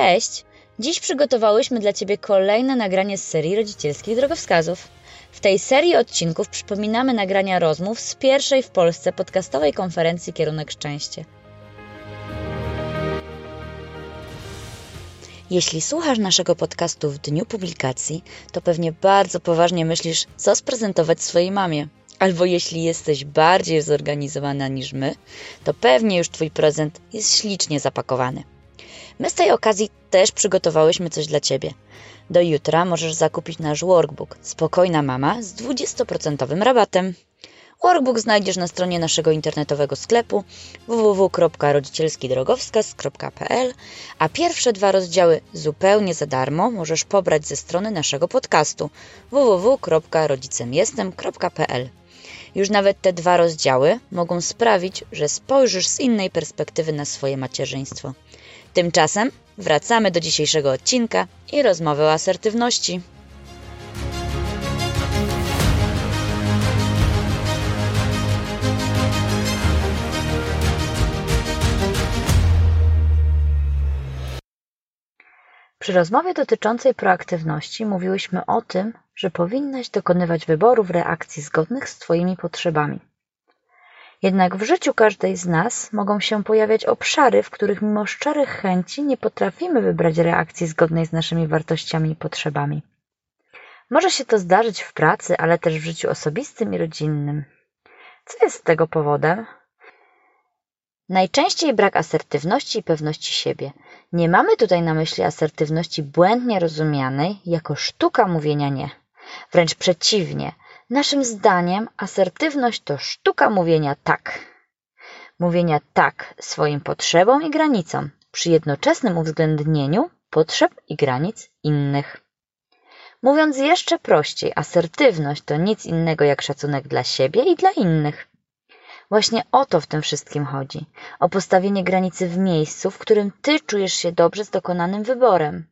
Cześć! Dziś przygotowałyśmy dla Ciebie kolejne nagranie z serii rodzicielskich drogowskazów. W tej serii odcinków przypominamy nagrania rozmów z pierwszej w Polsce podcastowej konferencji Kierunek Szczęście. Jeśli słuchasz naszego podcastu w dniu publikacji, to pewnie bardzo poważnie myślisz, co sprezentować swojej mamie. Albo jeśli jesteś bardziej zorganizowana niż my, to pewnie już Twój prezent jest ślicznie zapakowany. My z tej okazji też przygotowałyśmy coś dla Ciebie. Do jutra możesz zakupić nasz workbook Spokojna Mama z 20% rabatem. Workbook znajdziesz na stronie naszego internetowego sklepu www.rodzicielskidrogowskaz.pl, a pierwsze dwa rozdziały zupełnie za darmo możesz pobrać ze strony naszego podcastu www.rodzicemjestem.pl. Już nawet te dwa rozdziały mogą sprawić, że spojrzysz z innej perspektywy na swoje macierzyństwo. Tymczasem wracamy do dzisiejszego odcinka i rozmowy o asertywności. Przy rozmowie dotyczącej proaktywności mówiłyśmy o tym, że powinnaś dokonywać wyborów reakcji zgodnych z Twoimi potrzebami. Jednak w życiu każdej z nas mogą się pojawiać obszary, w których mimo szczerych chęci nie potrafimy wybrać reakcji zgodnej z naszymi wartościami i potrzebami. Może się to zdarzyć w pracy, ale też w życiu osobistym i rodzinnym. Co jest tego powodem? Najczęściej brak asertywności i pewności siebie. Nie mamy tutaj na myśli asertywności błędnie rozumianej jako sztuka mówienia nie. Wręcz przeciwnie, Naszym zdaniem asertywność to sztuka mówienia tak. Mówienia tak swoim potrzebom i granicom przy jednoczesnym uwzględnieniu potrzeb i granic innych. Mówiąc jeszcze prościej, asertywność to nic innego jak szacunek dla siebie i dla innych. Właśnie o to w tym wszystkim chodzi. O postawienie granicy w miejscu, w którym ty czujesz się dobrze z dokonanym wyborem,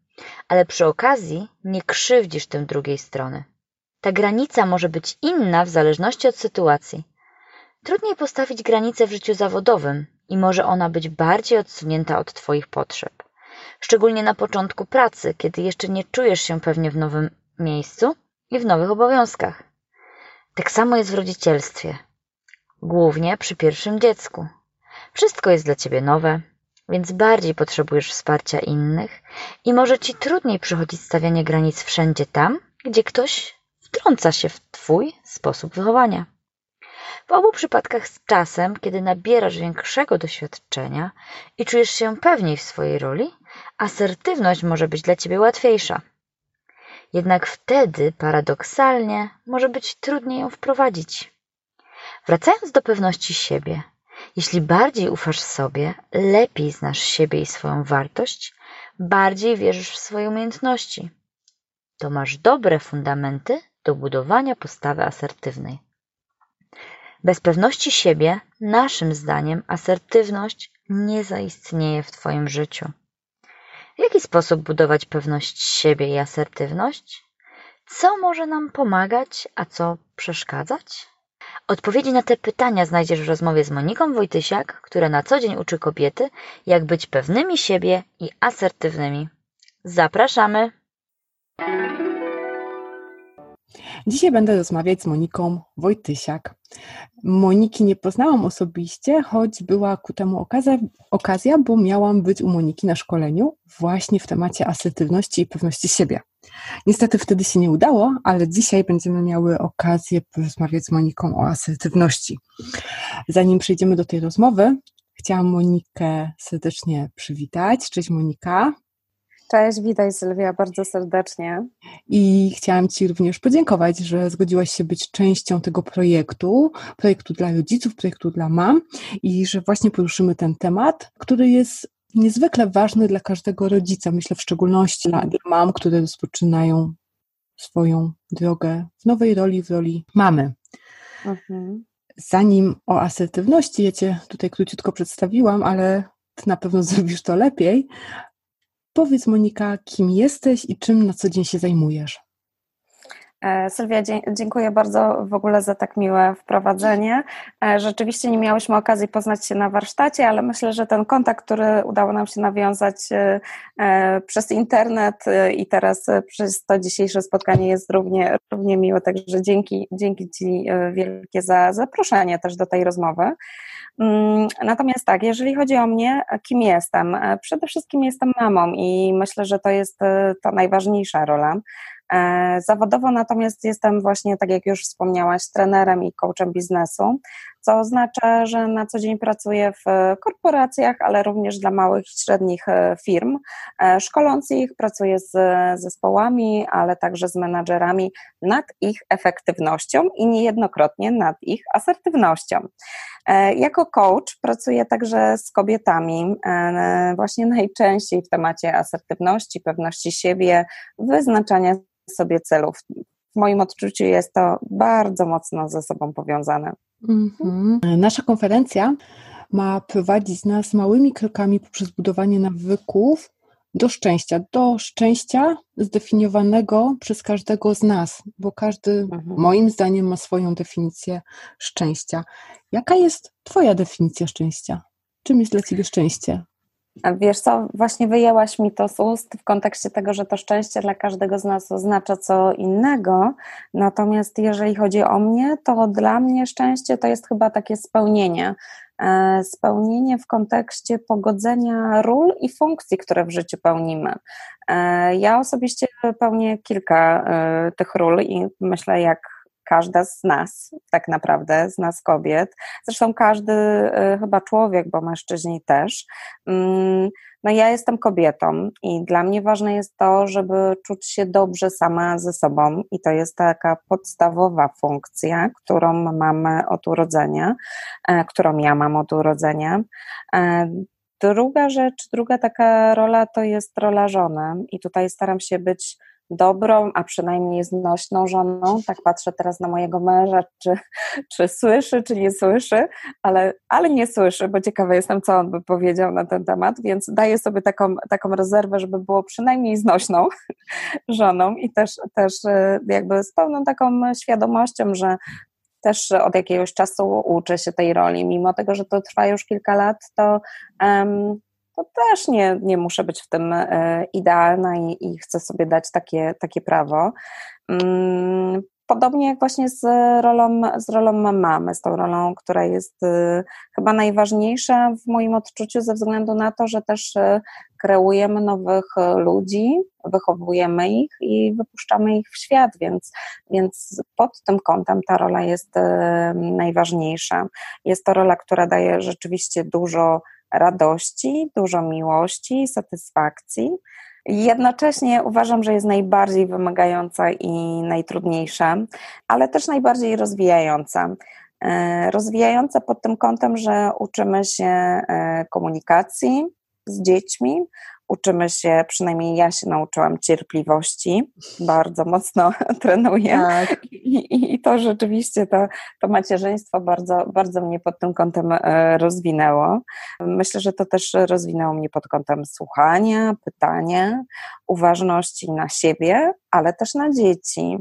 ale przy okazji nie krzywdzisz tym drugiej strony. Ta granica może być inna w zależności od sytuacji. Trudniej postawić granicę w życiu zawodowym i może ona być bardziej odsunięta od Twoich potrzeb. Szczególnie na początku pracy, kiedy jeszcze nie czujesz się pewnie w nowym miejscu i w nowych obowiązkach. Tak samo jest w rodzicielstwie. Głównie przy pierwszym dziecku. Wszystko jest dla Ciebie nowe, więc bardziej potrzebujesz wsparcia innych i może Ci trudniej przychodzić stawianie granic wszędzie tam, gdzie ktoś wtrąca się w Twój sposób wychowania. W obu przypadkach z czasem, kiedy nabierasz większego doświadczenia i czujesz się pewniej w swojej roli, asertywność może być dla Ciebie łatwiejsza. Jednak wtedy, paradoksalnie, może być trudniej ją wprowadzić. Wracając do pewności siebie, jeśli bardziej ufasz sobie, lepiej znasz siebie i swoją wartość, bardziej wierzysz w swoje umiejętności, to masz dobre fundamenty do budowania postawy asertywnej. Bez pewności siebie, naszym zdaniem, asertywność nie zaistnieje w Twoim życiu. W jaki sposób budować pewność siebie i asertywność? Co może nam pomagać, a co przeszkadzać? Odpowiedzi na te pytania znajdziesz w rozmowie z Moniką Wojtysiak, która na co dzień uczy kobiety, jak być pewnymi siebie i asertywnymi. Zapraszamy! Dzisiaj będę rozmawiać z Moniką Wojtysiak. Moniki nie poznałam osobiście, choć była ku temu okazja, okazja, bo miałam być u Moniki na szkoleniu właśnie w temacie asertywności i pewności siebie. Niestety wtedy się nie udało, ale dzisiaj będziemy miały okazję porozmawiać z Moniką o asertywności. Zanim przejdziemy do tej rozmowy, chciałam Monikę serdecznie przywitać. Cześć Monika. Cześć, witaj Sylwia bardzo serdecznie. I chciałam Ci również podziękować, że zgodziłaś się być częścią tego projektu, projektu dla rodziców, projektu dla mam i że właśnie poruszymy ten temat, który jest niezwykle ważny dla każdego rodzica, myślę w szczególności dla mam, które rozpoczynają swoją drogę w nowej roli, w roli mamy. Mhm. Zanim o asertywności, ja Cię tutaj króciutko przedstawiłam, ale Ty na pewno zrobisz to lepiej. Powiedz Monika, kim jesteś i czym na co dzień się zajmujesz? E, Sylwia, dziękuję bardzo w ogóle za tak miłe wprowadzenie. E, rzeczywiście nie miałyśmy okazji poznać się na warsztacie, ale myślę, że ten kontakt, który udało nam się nawiązać e, przez internet i teraz przez to dzisiejsze spotkanie jest równie, równie miłe, także dzięki, dzięki Ci wielkie za zaproszenie też do tej rozmowy. Mm, natomiast tak, jeżeli chodzi o mnie, kim jestem? Przede wszystkim jestem mamą i myślę, że to jest ta najważniejsza rola. E, zawodowo natomiast jestem właśnie, tak jak już wspomniałaś, trenerem i coachem biznesu, co oznacza, że na co dzień pracuję w korporacjach, ale również dla małych i średnich e, firm, e, szkoląc ich, pracuję z zespołami, ale także z menadżerami nad ich efektywnością i niejednokrotnie nad ich asertywnością. Jako coach pracuję także z kobietami, właśnie najczęściej w temacie asertywności, pewności siebie, wyznaczania sobie celów. W moim odczuciu jest to bardzo mocno ze sobą powiązane. Mhm. Nasza konferencja ma prowadzić nas małymi krokami poprzez budowanie nawyków do szczęścia, do szczęścia zdefiniowanego przez każdego z nas, bo każdy mhm. moim zdaniem ma swoją definicję szczęścia. Jaka jest Twoja definicja szczęścia? Czym jest dla Ciebie szczęście? Wiesz co, właśnie wyjęłaś mi to z ust w kontekście tego, że to szczęście dla każdego z nas oznacza co innego. Natomiast jeżeli chodzi o mnie, to dla mnie szczęście to jest chyba takie spełnienie. E, spełnienie w kontekście pogodzenia ról i funkcji, które w życiu pełnimy. E, ja osobiście pełnię kilka e, tych ról i myślę, jak każda z nas, tak naprawdę, z nas kobiet, zresztą każdy y, chyba człowiek, bo mężczyźni też. Mm, no ja jestem kobietą i dla mnie ważne jest to, żeby czuć się dobrze sama ze sobą i to jest taka podstawowa funkcja, którą mamy od urodzenia, e, którą ja mam od urodzenia. E, druga rzecz, druga taka rola to jest rola żony i tutaj staram się być dobrą, a przynajmniej znośną żoną. Tak patrzę teraz na mojego męża, czy, czy słyszy, czy nie słyszy, ale, ale nie słyszy, bo ciekawa jestem, co on by powiedział na ten temat, więc daję sobie taką, taką rezerwę, żeby było przynajmniej znośną żoną i też, też e, jakby z pełną taką świadomością, że też od jakiegoś czasu uczę się tej roli, mimo tego, że to trwa już kilka lat, to um, to też nie, nie muszę być w tym e, idealna i, i chcę sobie dać takie, takie prawo. Mm, podobnie jak właśnie z rolą, z rolą mamy, z tą rolą, która jest e, chyba najważniejsza w moim odczuciu, ze względu na to, że też e, kreujemy nowych ludzi, wychowujemy ich i wypuszczamy ich w świat, więc, więc pod tym kątem ta rola jest najważniejsza. Jest to rola, która daje rzeczywiście dużo radości, dużo miłości, satysfakcji. Jednocześnie uważam, że jest najbardziej wymagająca i najtrudniejsza, ale też najbardziej rozwijająca. E, rozwijająca pod tym kątem, że uczymy się e, komunikacji z dziećmi, uczymy się, przynajmniej ja się nauczyłam cierpliwości, bardzo mocno trenuję. Tak. I, I, to rzeczywiście to, to macierzyństwo bardzo, bardzo mnie pod tym kątem e, rozwinęło. Myślę, że to też rozwinęło mnie pod kątem słuchania, pytania, uważności na siebie, ale też na dzieci,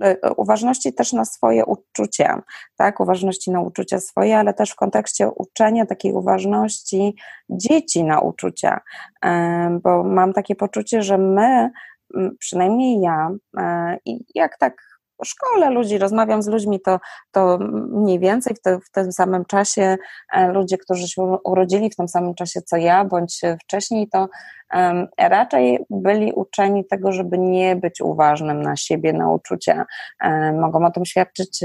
e, uważności też na swoje uczucia, tak, uważności na uczucia swoje, ale też w kontekście uczenia takiej uważności dzieci na uczucia, bo mam takie poczucie, że my, przynajmniej ja, e, i jak tak szkole ludzi, rozmawiam z ludźmi, to, to mniej więcej w, te, w tym samym czasie e, ludzie, którzy się urodzili w tym samym czasie co ja, bądź wcześniej, to raczej byli uczeni tego, żeby nie być uważnym na siebie, na uczucia. Um, mogą o tym świadczyć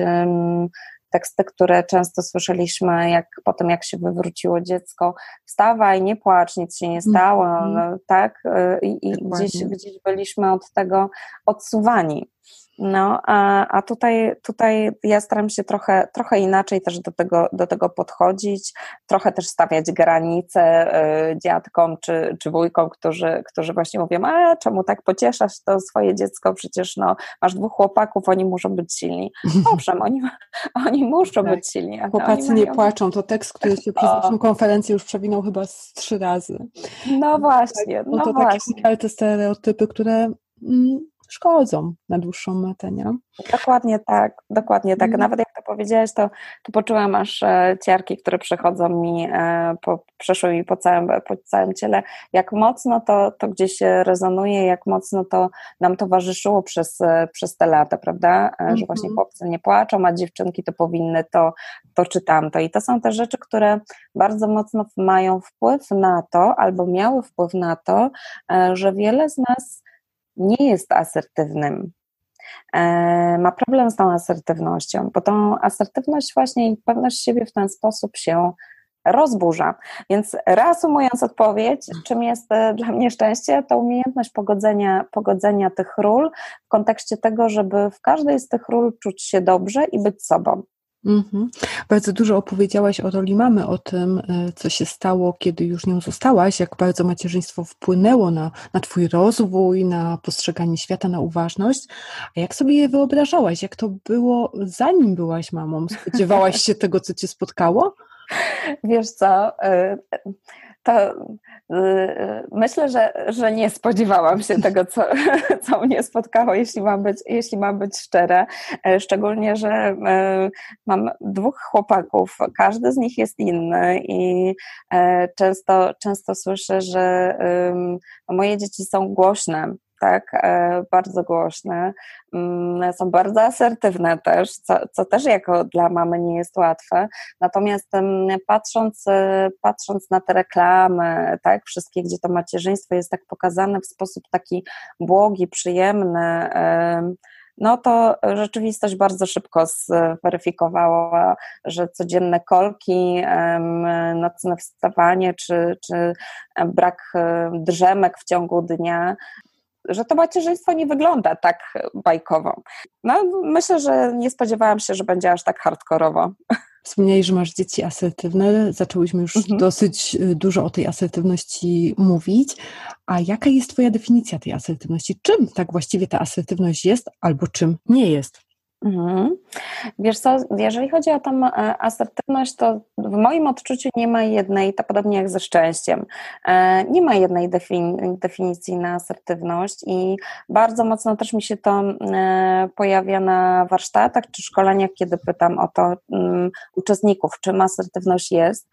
teksty, które często słyszeliśmy, jak potem jak się wywróciło dziecko, wstawaj, nie płacz, nic się nie stało, mm -hmm. tak? E, I, i gdzieś, gdzieś byliśmy od tego odsuwani. No, a, a tutaj, tutaj ja staram się trochę, trochę inaczej też do tego, do tego podchodzić, trochę też stawiać granice y, dziadkom czy, czy wujkom, którzy, którzy właśnie mówią, a czemu tak pocieszasz to swoje dziecko, przecież no, masz dwóch chłopaków, oni muszą być silni. Owszem, oni, oni muszą tak. być silni. Chłopacy mają... nie płaczą, to tekst, który się przez naszą konferencję już przewinął chyba z trzy razy. No właśnie, no, no to właśnie. Takie, stereotypy, które mm, szkodzą na dłuższą metę, nie? Dokładnie tak, dokładnie tak. Mhm. Nawet jak to powiedziałaś, to, to poczułam aż e, ciarki, które przechodzą mi, e, po, przeszły mi po całym, po całym ciele, jak mocno to, to gdzieś rezonuje, jak mocno to nam towarzyszyło przez, e, przez te lata, prawda? Mhm. Że właśnie chłopcy nie płaczą, a dziewczynki to powinny to, to czy tamto. I to są te rzeczy, które bardzo mocno mają wpływ na to, albo miały wpływ na to, że wiele z nas nie jest asertywnym, e, ma problem z tą asertywnością, bo tą asertywność właśnie i pewność siebie w ten sposób się rozburza. Więc reasumując odpowiedź, czym jest e, dla mnie szczęście, to umiejętność pogodzenia, pogodzenia tych ról w kontekście tego, żeby w każdej z tych ról czuć się dobrze i być sobą. Mhm. Bardzo dużo opowiedziałaś o roli mamy, o tym, e, co się stało, kiedy już nią zostałaś, jak bardzo macierzyństwo wpłynęło na, na Twój rozwój, na postrzeganie świata, na uważność. A jak sobie je wyobrażałaś? Jak to było, zanim byłaś mamą? Spodziewałaś się tego, co Cię spotkało? Wiesz co, e, to y, myślę, że, że nie spodziewałam się tego, co, co mnie spotkało, jeśli mam, być, jeśli mam być szczera. E, szczególnie, że e, mam dwóch chłopaków, każdy z nich jest inny i e, często, często słyszę, że moje dzieci są głośne tak, e, bardzo głośne, mm, są bardzo asertywne też, co, co też jako dla mamy nie jest łatwe. Natomiast patrząc, e, patrząc na te reklamy, tak, wszystkie, gdzie to macierzyństwo jest tak pokazane w sposób taki błogi, przyjemny, no to rzeczywistość bardzo szybko zweryfikowała, że codzienne kolki, nocne wstawanie czy, czy brak drzemek w ciągu dnia że to macierzyństwo nie wygląda tak bajkowo. No, myślę, że nie spodziewałam się, że będzie aż tak hardkorowo. Wspomniałeś, że masz dzieci asertywne. Zaczęłyśmy już mhm. dosyć y, dużo o tej asertywności mówić. A jaka jest Twoja definicja tej asertywności? Czym tak właściwie ta asertywność jest, albo czym nie jest? Mhm. Wiesz co, jeżeli chodzi o tą e, asertywność, to w moim odczuciu nie ma jednej, to podobnie jak ze szczęściem, e, nie ma jednej definicji na asertywność i bardzo mocno też mi się to e, pojawia na warsztatach czy szkoleniach, kiedy pytam o to uczestników, czym asertywność jest,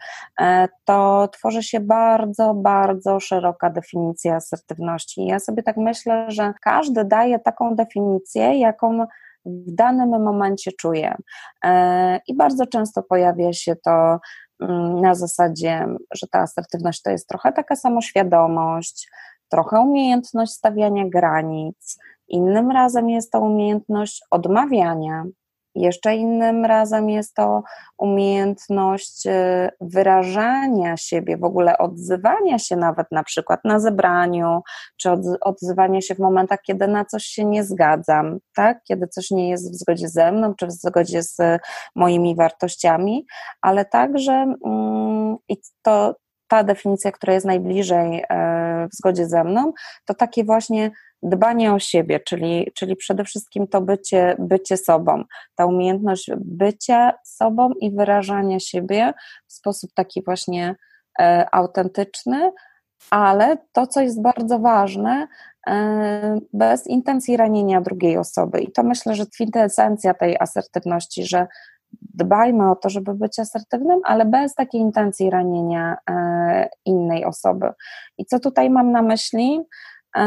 to tworzy się bardzo, bardzo szeroka definicja asertywności. Ja sobie tak myślę, że każdy daje taką definicję, jaką w danym momencie czuję. E, I bardzo często pojawia się to mm, na zasadzie, że ta asertywność to jest trochę taka samoświadomość, trochę umiejętność stawiania granic. Innym razem jest to umiejętność odmawiania, jeszcze innym razem jest to umiejętność y, wyrażania siebie, w ogóle odzywania się nawet na przykład na zebraniu, czy odzywania się w momentach, kiedy na coś się nie zgadzam, tak? kiedy coś nie jest w zgodzie ze mną, czy w zgodzie z moimi wartościami, ale także mm, i to ta definicja, która jest najbliżej e, w zgodzie ze mną, to takie właśnie dbanie o siebie, czyli, czyli przede wszystkim to bycie, bycie sobą, ta umiejętność bycia sobą i wyrażania siebie w sposób taki właśnie e, autentyczny, ale to, co jest bardzo ważne, e, bez intencji ranienia drugiej osoby. I to myślę, że kwintesencja tej asertywności, że dbajmy o to, żeby być asertywnym, ale bez takiej intencji ranienia e, innej osoby. I co tutaj mam na myśli? E,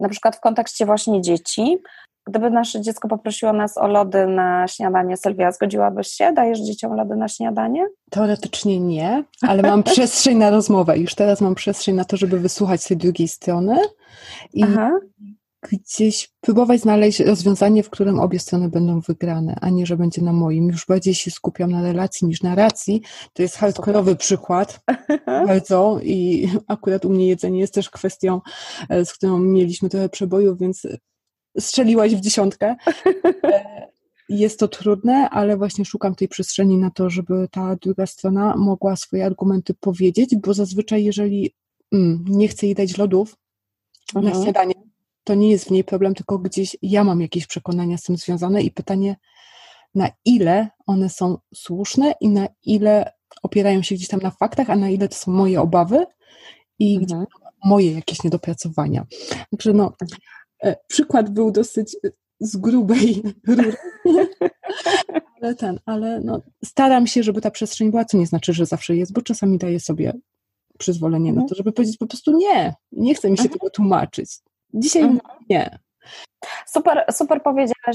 na przykład w kontekście właśnie dzieci. Gdyby nasze dziecko poprosiło nas o lody na śniadanie, Sylwia, zgodziłabyś się? Dajesz dzieciom lody na śniadanie? Teoretycznie nie, ale mam przestrzeń na rozmowę. Już teraz mam przestrzeń na to, żeby wysłuchać tej drugiej strony i Aha gdzieś próbować znaleźć rozwiązanie, w którym obie strony będą wygrane, a nie, że będzie na moim. Już bardziej się skupiam na relacji niż na racji. To jest hardkorowy przykład bardzo i akurat u mnie jedzenie jest też kwestią, e, z którą mieliśmy trochę przebojów, więc strzeliłaś w dziesiątkę. E, jest to trudne, ale właśnie szukam tej przestrzeni na to, żeby ta druga strona mogła swoje argumenty powiedzieć, bo zazwyczaj jeżeli mm, nie chcę jej dać lodów mhm. na śniadanie, to nie jest w niej problem, tylko gdzieś ja mam jakieś przekonania z tym związane i pytanie, na ile one są słuszne i na ile opierają się gdzieś tam na faktach, a na ile to są moje obawy i mhm. moje jakieś niedopracowania. Także no, E, przykład był dosyć z grubej rury. ale ten, ale no, staram się, żeby ta przestrzeń była, co nie znaczy, że zawsze jest, bo czasami daję sobie przyzwolenie mhm. na to, żeby powiedzieć po prostu nie, nie chcę mi się mhm. tego tłumaczyć. Dzisiaj mhm. nie. Super, super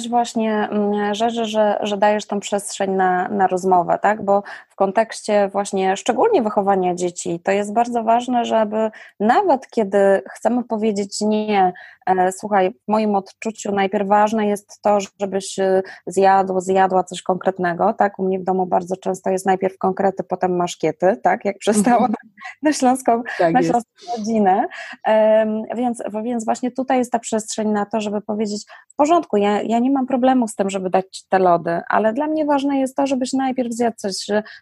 właśnie mm, rzeczy, że, że dajesz tą przestrzeń na, na rozmowę, tak? Bo w kontekście właśnie szczególnie wychowania dzieci, to jest bardzo ważne, żeby nawet kiedy chcemy powiedzieć nie, e, słuchaj, w moim odczuciu najpierw ważne jest to, żebyś e, zjadł, zjadła coś konkretnego, tak? U mnie w domu bardzo często jest najpierw konkrety, potem maszkiety, tak? Jak przestałam mhm. na śląską, tak na śląską rodzinę. Więc, więc właśnie tutaj jest ta przestrzeń na to, żeby powiedzieć, w porządku, ja, ja nie mam problemu z tym, żeby dać ci te lody, ale dla mnie ważne jest to, żebyś najpierw zjadł coś,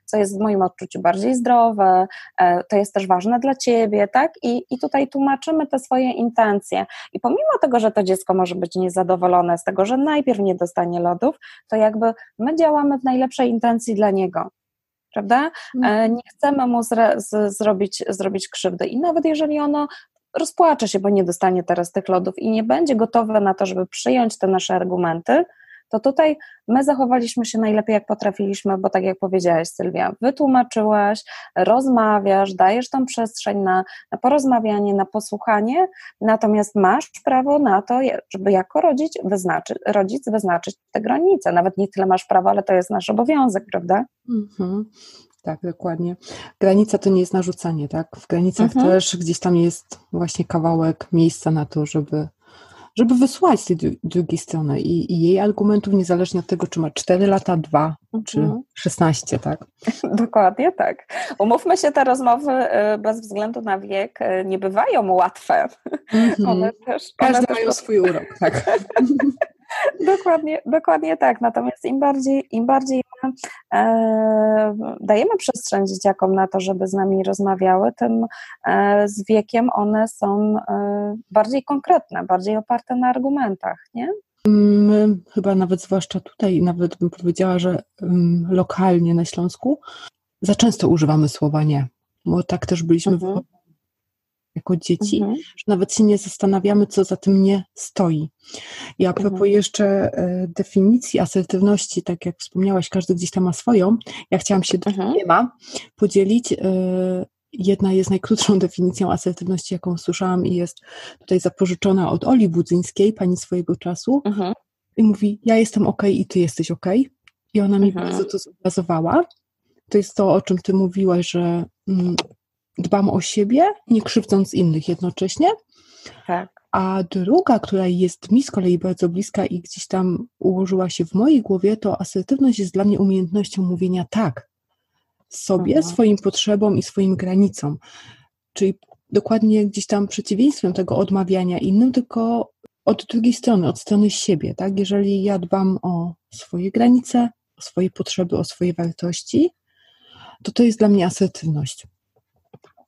co jest w moim odczuciu bardziej zdrowe, e, to jest też ważne dla ciebie, tak? I, i tutaj tłumaczymy te swoje intencje. I pomimo tego, że to dziecko może być niezadowolone z tego, że najpierw nie dostanie lodów, to jakby my działamy w najlepszej intencji dla niego prawda? E, mhm. Nie chcemy mu zre, z, zrobić, zrobić krzywdy. I nawet jeżeli ono rozpłacze się, bo nie dostanie teraz tych lodów i nie będzie gotowe na to, żeby przyjąć te nasze argumenty, to tutaj my zachowaliśmy się najlepiej, jak potrafiliśmy, bo tak jak powiedziałaś, Sylwia, wytłumaczyłaś, rozmawiasz, dajesz tam przestrzeń na, na porozmawianie, na posłuchanie, natomiast masz prawo na to, żeby jako rodzic, wyznaczy, rodzic wyznaczyć te granice. Nawet nie tyle masz prawo, ale to jest nasz obowiązek, prawda? Mhm. Tak, dokładnie. Granica to nie jest narzucanie, tak? W granicach mhm. też gdzieś tam jest właśnie kawałek miejsca na to, żeby, żeby wysłuchać tej drugiej strony i, i jej argumentów, niezależnie od tego, czy ma 4 lata, 2 mhm. czy 16, tak? Dokładnie tak. Umówmy się, te rozmowy y, bez względu na wiek y, nie bywają łatwe. Mhm. One też, Każdy one mają też... swój urok, tak. dokładnie, dokładnie tak. Natomiast im bardziej, im bardziej e, dajemy przestrzeń dzieciakom na to, żeby z nami rozmawiały, tym e, z wiekiem one są e, bardziej konkretne, bardziej oparte na argumentach, nie? My chyba nawet zwłaszcza tutaj, nawet bym powiedziała, że um, lokalnie na Śląsku za często używamy słowa nie, bo tak też byliśmy mhm jako dzieci, mhm. że nawet się nie zastanawiamy, co za tym nie stoi. I a propos mhm. jeszcze e, definicji asertywności, tak jak wspomniałaś, każdy gdzieś tam ma swoją, ja chciałam się mhm. dwiema podzielić. E, jedna jest najkrótszą definicją asertywności, jaką słyszałam i jest tutaj zapożyczona od Oli Budzyńskiej, pani swojego czasu. Mhm. I mówi, ja jestem ok i ty jesteś ok. I ona mi mhm. bardzo to zobrazowała. To jest to, o czym ty mówiłaś, że mm, dbam o siebie, nie krzywdząc innych jednocześnie. Tak. A druga, która jest mi z kolei bardzo bliska i gdzieś tam ułożyła się w mojej głowie, to asertywność jest dla mnie umiejętnością mówienia tak sobie, mhm. swoim potrzebom i swoim granicom. Czyli dokładnie gdzieś tam przeciwieństwem tego odmawiania innym, tylko od drugiej strony, od strony siebie, tak? Jeżeli ja dbam o swoje granice, o swoje potrzeby, o swoje wartości, to to jest dla mnie asertywność.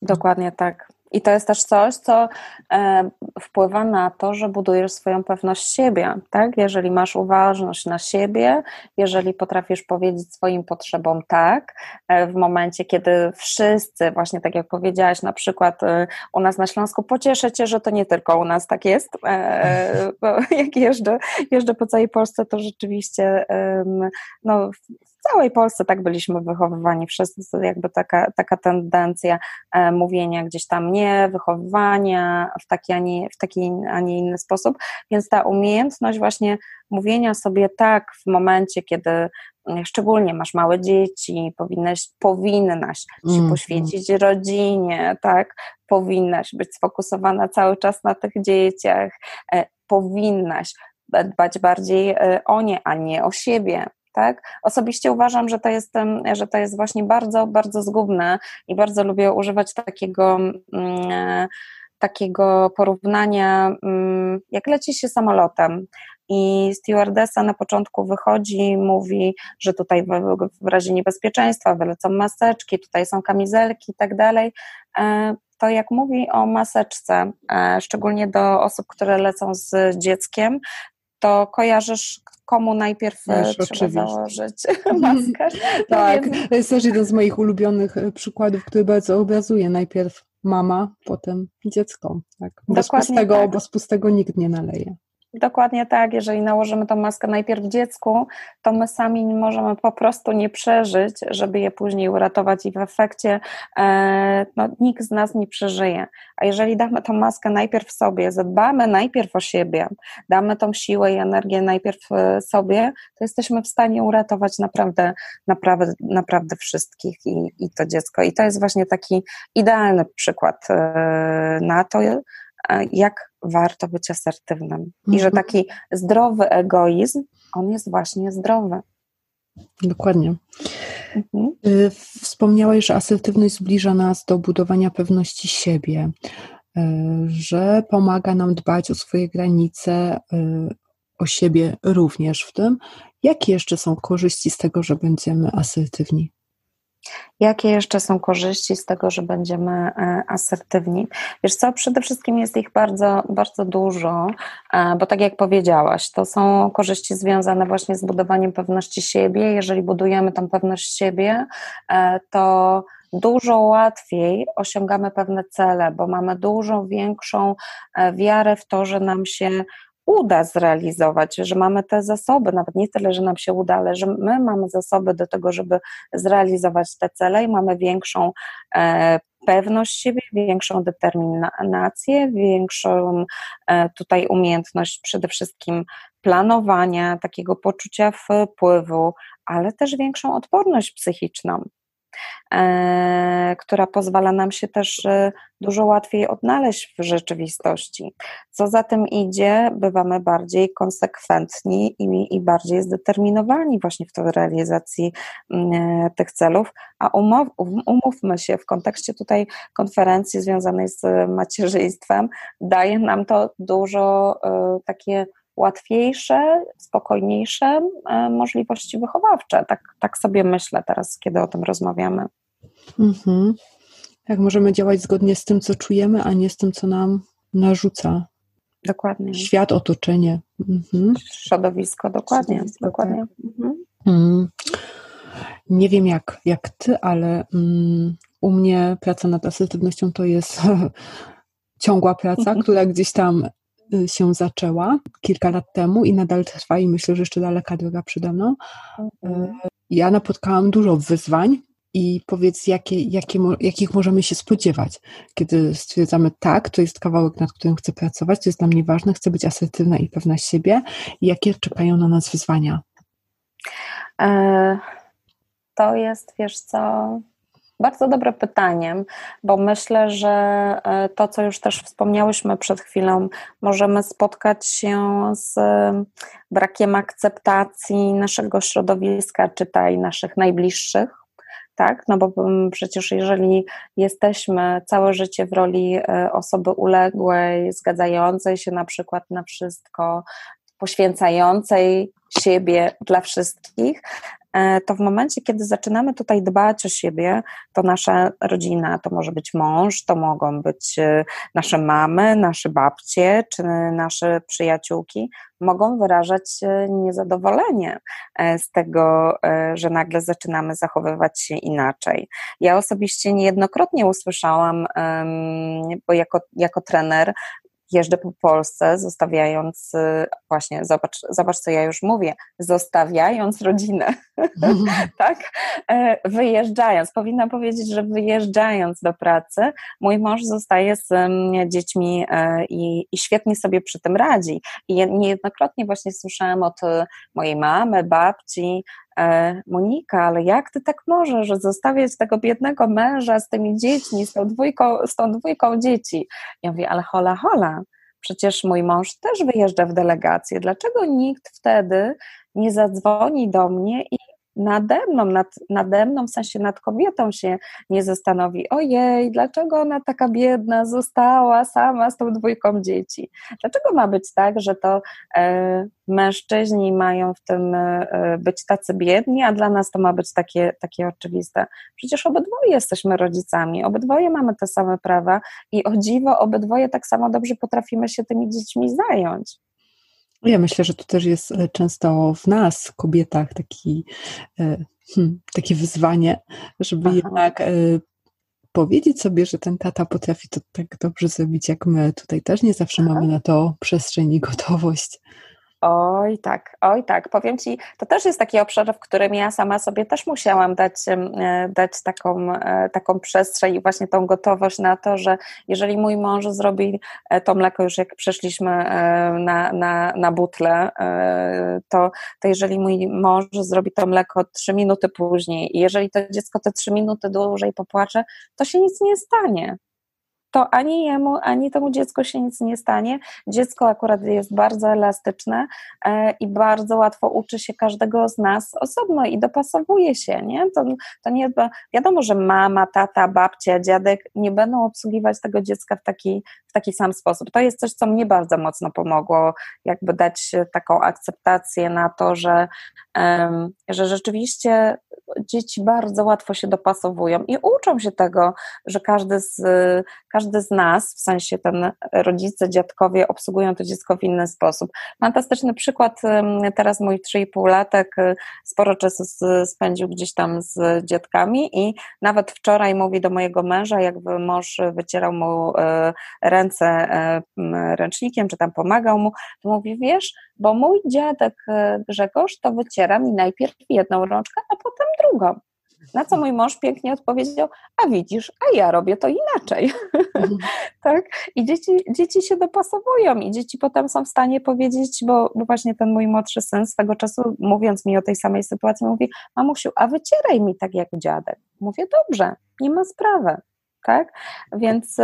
Dokładnie tak. I to jest też coś, co e, wpływa na to, że budujesz swoją pewność siebie, tak? Jeżeli masz uważność na siebie, jeżeli potrafisz powiedzieć swoim potrzebom tak, e, w momencie, kiedy wszyscy, właśnie tak jak powiedziałaś, na przykład e, u nas na Śląsku, pocieszę Cię, że to nie tylko u nas tak jest, e, bo jak jeżdżę, jeżdżę po całej Polsce, to rzeczywiście no, całej Polsce tak byliśmy wychowywani, wszyscy jakby taka, taka tendencja e, mówienia gdzieś tam nie, wychowywania w taki, a nie, w taki, a nie inny sposób, więc ta umiejętność właśnie mówienia sobie tak w momencie, kiedy mm, szczególnie masz małe dzieci, powinnaś, powinnaś się mm, poświęcić rodzinie, tak, powinnaś być sfokusowana cały czas na tych dzieciach, e, powinnaś dbać bardziej e, o nie, a nie o siebie, tak? Osobiście uważam, że to jest, że to jest właśnie bardzo, bardzo zgubne i bardzo lubię używać takiego mm, e, takiego porównania, mm, jak leci się samolotem i stewardessa na początku wychodzi, mówi, że tutaj w, w razie niebezpieczeństwa wylecą maseczki, tutaj są kamizelki i tak dalej, e, to jak mówi o maseczce, e, szczególnie do osób, które lecą z dzieckiem, to kojarzysz, komu najpierw e, Wiesz, trzeba oczywiście. założyć maskę. tak, to jest też jeden z moich ulubionych e, przykładów, który bardzo obrazuje. Najpierw mama, potem dziecko. Tak? Bo, z pustego, tak. bo z pustego nikt nie naleje. Dokładnie tak, jeżeli nałożymy tą maskę najpierw dziecku, to my sami możemy po prostu nie przeżyć, żeby je później uratować i w efekcie e, no, nikt z nas nie przeżyje. A jeżeli damy tą maskę najpierw sobie, zadbamy najpierw o siebie, damy tą siłę i energię najpierw e, sobie, to jesteśmy w stanie uratować naprawdę, naprawdę, naprawdę wszystkich i, i to dziecko. I to jest właśnie taki idealny przykład e, na to, jak warto być asertywnym. Mhm. I że mhm. taki zdrowy egoizm, on jest właśnie zdrowy. Dokładnie. Mhm. Y, wspomniałeś, że asertywność zbliża nas do budowania pewności siebie, y, że pomaga nam dbać o swoje granice, y, o siebie również w tym. Jakie jeszcze są korzyści z tego, że będziemy asertywni? Jakie jeszcze są korzyści z tego, że będziemy e, asertywni? Wiesz co, przede wszystkim jest ich bardzo, bardzo dużo, e, bo tak jak powiedziałaś, to są korzyści związane właśnie z budowaniem pewności siebie. Jeżeli budujemy tą pewność siebie, e, to dużo łatwiej osiągamy pewne cele, bo mamy dużo większą wiarę w to, że nam się uda zrealizować, że mamy te zasoby, nawet nie tyle, że nam się uda, ale że my mamy zasoby do tego, żeby zrealizować te cele i mamy większą e, pewność siebie, większą determinację, większą e, tutaj umiejętność przede wszystkim planowania, takiego poczucia wpływu, ale też większą odporność psychiczną. E, która pozwala nam się też e, dużo łatwiej odnaleźć w rzeczywistości. Co za tym idzie, bywamy bardziej konsekwentni i, i bardziej zdeterminowani właśnie w tej realizacji mm, e, tych celów, a umow, umówmy się, w kontekście tutaj konferencji związanej z macierzyństwem, daje nam to dużo takie łatwiejsze, spokojniejsze e, możliwości wychowawcze. Tak, tak sobie myślę teraz, kiedy o tym rozmawiamy. Mhm. Jak możemy działać zgodnie z tym, co czujemy, a nie z tym, co nam narzuca. Dokładnie. Świat, otoczenie. Mhm. Środowisko, dokładnie. Środowisko, dokładnie. Tak. Mhm. Mm. Nie wiem jak, jak ty, ale mm, u mnie praca nad asertywnością to jest ciągła praca, mhm. która gdzieś tam się zaczęła kilka lat temu i nadal trwa i myślę, że jeszcze daleka droga przede mną. Mhm. Y, ja napotkałam dużo wyzwań i powiedz, jakie, jakie, jakich możemy się spodziewać, kiedy stwierdzamy tak, to jest kawałek, nad którym chcę pracować, to jest dla mnie ważne, chcę być asertywna i pewna siebie jakie czekają na nas wyzwania? E, to jest, wiesz co, bardzo dobre pytanie, bo myślę, że e, to, co już też wspomniałyśmy przed chwilą, możemy spotkać się z brakiem akceptacji naszego środowiska, czytaj naszych najbliższych. Tak, no bo przecież jeżeli jesteśmy całe życie w roli e, osoby uległej, zgadzającej się na przykład na wszystko, poświęcającej siebie dla wszystkich, to w momencie, kiedy zaczynamy tutaj dbać o siebie, to nasza rodzina, to może być mąż, to mogą być e, nasze mamy, nasze babcie czy nasze przyjaciółki, mogą wyrażać e, niezadowolenie z tego, że nagle zaczynamy zachowywać się inaczej. Ja osobiście niejednokrotnie usłyszałam, bo jako, jako trener jeżdżę po Polsce, zostawiając, y, właśnie, zobacz, zobacz co ja już mówię, zostawiając rodzinę, tak? E, wyjeżdżając, powinnam powiedzieć, że wyjeżdżając do pracy, mój mąż zostaje z dziećmi e, i, i świetnie sobie przy tym radzi. I niejednokrotnie właśnie słyszałam od y, mojej mamy, babci, Monika, ale jak ty tak możesz zostawiać tego biednego męża z tymi dziećmi, z tą dwójką, z tą dwójką dzieci? Ja mówię, ale hola, hola, przecież mój mąż też wyjeżdża w delegację. Dlaczego nikt wtedy nie zadzwoni do mnie i nade mną, nad, nade mną, w sensie nad kobietą się nie zastanowi, ojej, dlaczego ona taka biedna została sama z tą dwójką dzieci? Dlaczego ma być tak, że to e, mężczyźni mają w tym e, być tacy biedni, a dla nas to ma być takie, takie oczywiste? Przecież obydwoje jesteśmy rodzicami, obydwoje mamy te same prawa i o dziwo, obydwoje tak samo dobrze potrafimy się tymi dziećmi zająć. Ja myślę, że to też jest e, często w nas, kobietach, taki, e, hmm, takie wyzwanie, żeby Aha. jednak e, powiedzieć sobie, że ten tata potrafi to tak dobrze zrobić jak my. Tutaj też nie zawsze Aha. mamy na to przestrzeń i gotowość. Oj tak, oj tak. Powiem Ci, to też jest taki obszar, w którym ja sama sobie też musiałam dać, e, dać taką, e, taką przestrzeń i właśnie tą gotowość na to, że jeżeli mój mąż zrobi e, to mleko już jak przeszliśmy na, na, na butlę, to, to jeżeli mój mąż zrobi to mleko trzy minuty później i jeżeli to dziecko te trzy minuty dłużej popłacze, to się nic nie stanie to ani jemu, ani temu dziecku się nic nie stanie. Dziecko akurat jest bardzo elastyczne e, i bardzo łatwo uczy się każdego z nas osobno i dopasowuje się, nie? To, to nie, wiadomo, że mama, tata, babcia, dziadek nie będą obsługiwać tego dziecka w taki, w taki sam sposób. To jest coś, co mnie bardzo mocno pomogło, jakby dać taką akceptację na to, że, że rzeczywiście dzieci bardzo łatwo się dopasowują i uczą się tego, że każdy z, każdy z nas, w sensie ten rodzice, dziadkowie obsługują to dziecko w inny sposób. Fantastyczny przykład, teraz mój 3,5-latek y, sporo czasu spędził gdzieś tam z dziadkami i nawet wczoraj mówi do mojego męża, jakby mąż wycierał mu y, ręce y, ręcznikiem, czy tam pomagał mu, to mówi, wiesz, bo mój dziadek Grzegorz to wyciera mi najpierw jedną rączkę, a potem drugą. Na co mój mąż pięknie odpowiedział, a widzisz, a ja robię to inaczej. Mhm. tak? I dzieci, dzieci się dopasowują i dzieci potem są w stanie powiedzieć, bo, bo właśnie ten mój młodszy syn swego czasu, mówiąc mi o tej samej sytuacji, mówi, mamusiu, a wycieraj mi tak jak dziadek. Mówię, dobrze, nie ma sprawy tak? Więc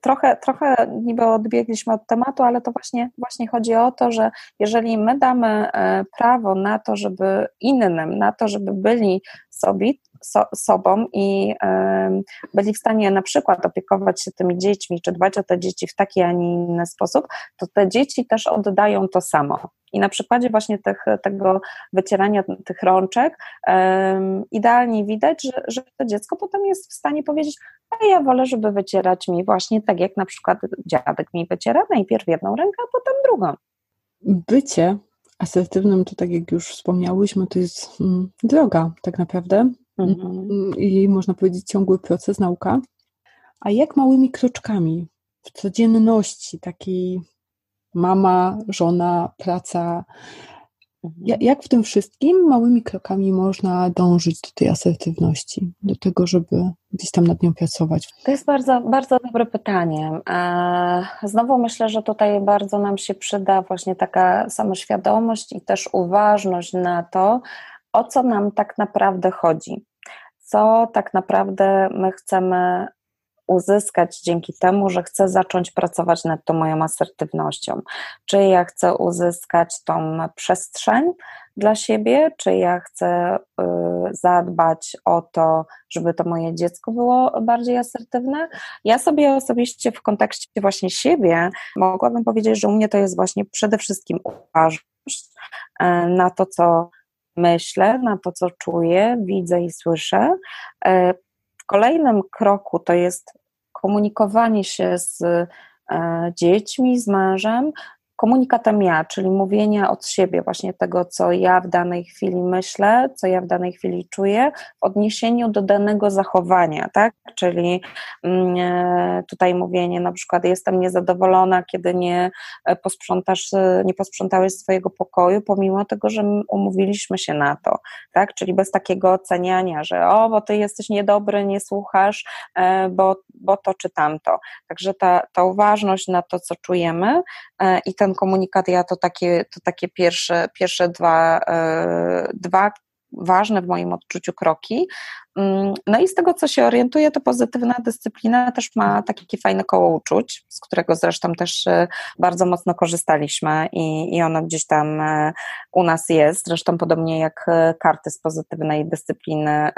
trochę, trochę niby odbiegliśmy od tematu, ale to właśnie, właśnie chodzi o to, że jeżeli my damy e, prawo na to, żeby innym, na to, żeby byli sobie, so, sobą i byli w stanie na przykład opiekować się tymi dziećmi, czy dbać o te dzieci w taki, a nie inny sposób, to te dzieci też oddają to samo. I na przykładzie właśnie tych, tego wycierania tych rączek um, idealnie widać, że, że to dziecko potem jest w stanie powiedzieć, a ja wolę, żeby wycierać mi właśnie tak, jak na przykład dziadek mi wyciera najpierw jedną rękę, a potem drugą. Bycie asertywnym, to tak jak już wspomniałyśmy, to jest mm, droga tak naprawdę mhm. Mm, i można powiedzieć ciągły proces, nauka. A jak małymi kroczkami w codzienności takiej mama, żona, praca. Mhm. Jak w tym wszystkim małymi krokami można dążyć do tej asertywności, do tego, żeby gdzieś tam nad nią pracować? To jest bardzo, bardzo dobre pytanie. Znowu myślę, że tutaj bardzo nam się przyda właśnie taka samoświadomość i też uważność na to, o co nam tak naprawdę chodzi. Co tak naprawdę my chcemy uzyskać dzięki temu, że chcę zacząć pracować nad tą moją asertywnością. Czy ja chcę uzyskać tą przestrzeń dla siebie, czy ja chcę y, zadbać o to, żeby to moje dziecko było bardziej asertywne. Ja sobie osobiście w kontekście właśnie siebie mogłabym powiedzieć, że u mnie to jest właśnie przede wszystkim uważność y, na to, co myślę, na to, co czuję, widzę i słyszę. Y, kolejnym kroku to jest komunikowanie się z e, dziećmi, z mężem, komunikatem ja, czyli mówienia od siebie, właśnie tego, co ja w danej chwili myślę, co ja w danej chwili czuję, w odniesieniu do danego zachowania, tak? Czyli mm, e, tutaj mówienie na przykład jestem niezadowolona, kiedy nie e, posprzątasz, e, nie posprzątałeś swojego pokoju, pomimo tego, że umówiliśmy się na to, tak? Czyli bez takiego oceniania, że o, bo ty jesteś niedobry, nie słuchasz, bo, bo to czy tamto. Także ta, ta uważność na to, co czujemy i ten ten komunikat ja to takie, to takie pierwsze, pierwsze dwa, e, dwa ważne w moim odczuciu kroki. Mm, no i z tego, co się orientuję, to pozytywna dyscyplina też ma takie fajne koło uczuć, z którego zresztą też e, bardzo mocno korzystaliśmy i, i ono gdzieś tam e, u nas jest. Zresztą podobnie jak karty z pozytywnej dyscypliny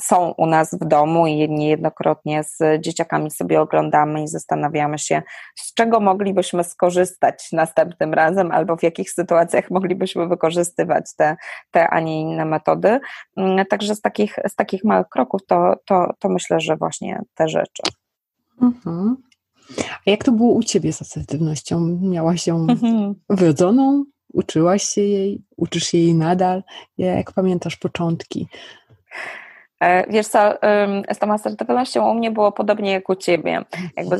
są u nas w domu i niejednokrotnie z dzieciakami sobie oglądamy i zastanawiamy się, z czego moglibyśmy skorzystać następnym razem, albo w jakich sytuacjach moglibyśmy wykorzystywać te, te a nie inne metody. Mm, także z takich, z takich małych kroków to, to, to myślę, że właśnie te rzeczy. Mhm. A jak to było u Ciebie z asertywnością? Miałaś ją mhm. wrodzoną? Uczyłaś się jej? Uczysz się jej nadal? Jak pamiętasz początki? E, wiesz co, z tą asertywnością u mnie było podobnie jak u ciebie. Jakby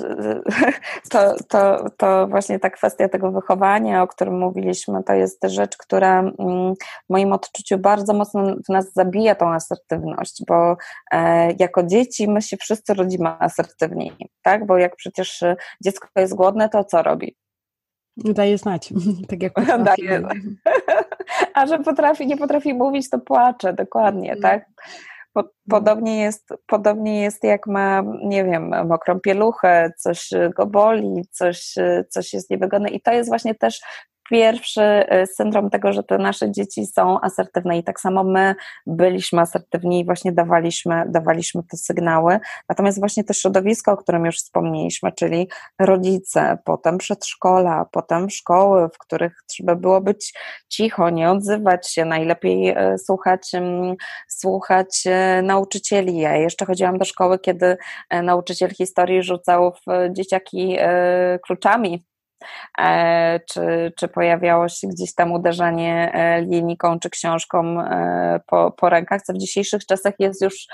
to, to, to właśnie ta kwestia tego wychowania, o którym mówiliśmy, to jest rzecz, która mm, w moim odczuciu bardzo mocno w nas zabija tą asertywność, bo e, jako dzieci my się wszyscy rodzimy asertywni, tak? Bo jak przecież dziecko jest głodne, to co robi? Daje znać, tak jak Daje. A że potrafi, nie potrafi mówić, to płacze, dokładnie, mm. tak? Podobnie jest, podobnie jest jak ma, nie wiem, mokrą pieluchę, coś go boli, coś, coś jest niewygodne. I to jest właśnie też pierwszy y, syndrom tego, że te nasze dzieci są asertywne i tak samo my byliśmy asertywni i właśnie dawaliśmy, dawaliśmy te sygnały. Natomiast właśnie to środowisko, o którym już wspomnieliśmy, czyli rodzice, potem przedszkola, potem szkoły, w których trzeba było być cicho, nie odzywać się, najlepiej y, słuchać, mm, słuchać y, nauczycieli. Ja jeszcze chodziłam do szkoły, kiedy nauczyciel historii rzucał w dzieciaki kluczami czy, czy pojawiało się gdzieś tam uderzanie e, linijką czy książką e, po, po rękach, co w dzisiejszych czasach jest już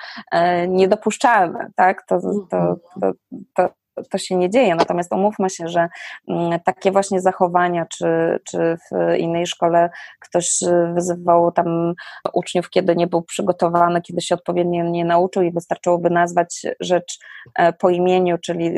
niedopuszczalne, tak? To, to, mhm. to, to, to się nie dzieje. Natomiast umówmy się, że mm, takie właśnie zachowania, czy, czy w innej szkole ktoś wyzywał tam uczniów, kiedy nie był przygotowany, kiedy się odpowiednio nie nauczył i wystarczyłoby nazwać rzecz e, po imieniu, czyli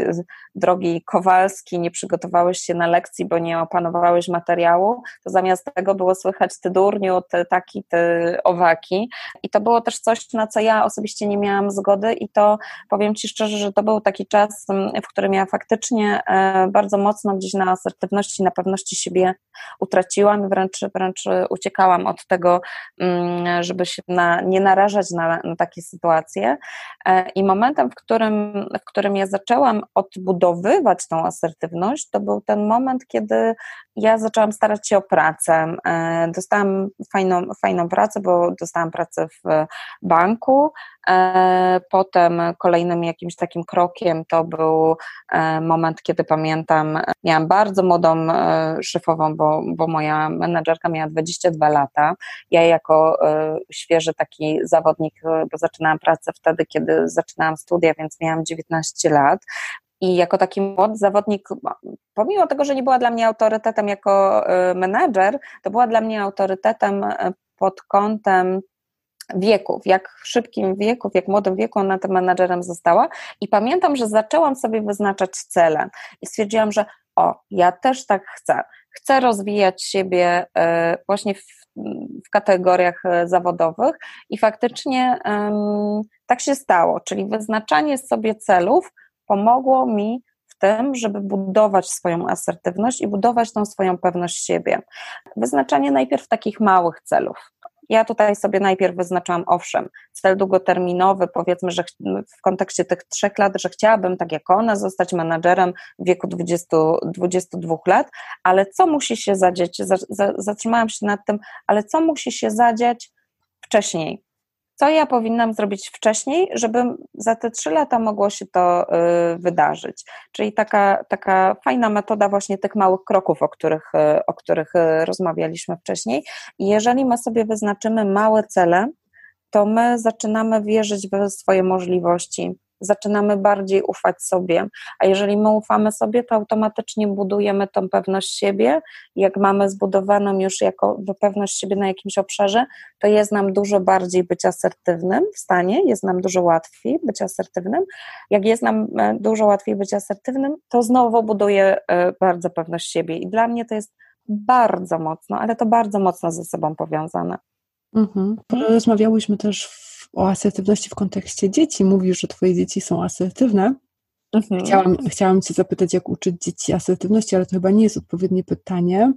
drogi Kowalski, nie przygotowałeś się na lekcji, bo nie opanowałeś materiału, to zamiast tego było słychać ty durniu, ty taki, ty owaki. I to było też coś, na co ja osobiście nie miałam zgody i to powiem Ci szczerze, że to był taki czas, w którym ja faktycznie e, bardzo mocno gdzieś na asertywności, na pewności siebie utraciłam, wręcz, wręcz uciekałam od tego, mm, żeby się na, nie narażać na, na takie sytuacje. E, I momentem, w którym, w którym ja zaczęłam odbudowywać tą asertywność, to był ten moment, kiedy ja zaczęłam starać się o pracę. E, dostałam fajną, fajną pracę, bo dostałam pracę w banku. E, potem kolejnym jakimś takim krokiem to był e, moment, kiedy pamiętam, miałam bardzo młodą szefową, bo, bo moja menedżerka miała 22 lata. Ja jako świeży taki zawodnik, bo zaczynałam pracę wtedy, kiedy zaczynałam studia, więc miałam 19 lat. I jako taki młody zawodnik, pomimo tego, że nie była dla mnie autorytetem jako menedżer, to była dla mnie autorytetem pod kątem wieku, w jak szybkim wieku, w jak młodym wieku ona tym menedżerem została. I pamiętam, że zaczęłam sobie wyznaczać cele i stwierdziłam, że o, ja też tak chcę. Chcę rozwijać siebie y, właśnie w, w kategoriach zawodowych i faktycznie tak się stało, czyli wyznaczanie sobie celów pomogło mi w tym, żeby budować swoją asertywność i budować tą swoją pewność siebie. Wyznaczanie najpierw takich małych celów. Ja tutaj sobie najpierw wyznaczałam, owszem, cel długoterminowy, powiedzmy, że w kontekście tych trzech lat, że chciałabym, tak jak ona, zostać menadżerem w wieku 20, 22 lat, ale co musi się zadzieć? Zatrzymałam się nad tym, ale co musi się zadziać wcześniej? Co ja powinnam zrobić wcześniej, żeby za te trzy lata mogło się to y, wydarzyć. Czyli taka, taka fajna metoda właśnie tych małych kroków, o których, y, o których y, rozmawialiśmy wcześniej. I jeżeli my sobie wyznaczymy małe cele, to my zaczynamy wierzyć we swoje możliwości, zaczynamy bardziej ufać sobie. A jeżeli my ufamy sobie, to automatycznie budujemy tą pewność siebie. Jak mamy zbudowaną już jako pewność siebie na jakimś obszarze, to jest nam dużo bardziej być asertywnym w stanie, jest nam dużo łatwiej być asertywnym. Jak jest nam e, dużo łatwiej być asertywnym, to znowu buduje e, bardzo pewność siebie. I dla mnie to jest bardzo mocno, ale to bardzo mocno ze sobą powiązane. Mhm. Rozmawiałyśmy też o asertywności w kontekście dzieci. Mówisz, że twoje dzieci są asertywne. Mhm. Chciałam, chciałam cię zapytać, jak uczyć dzieci asertywności, ale to chyba nie jest odpowiednie pytanie,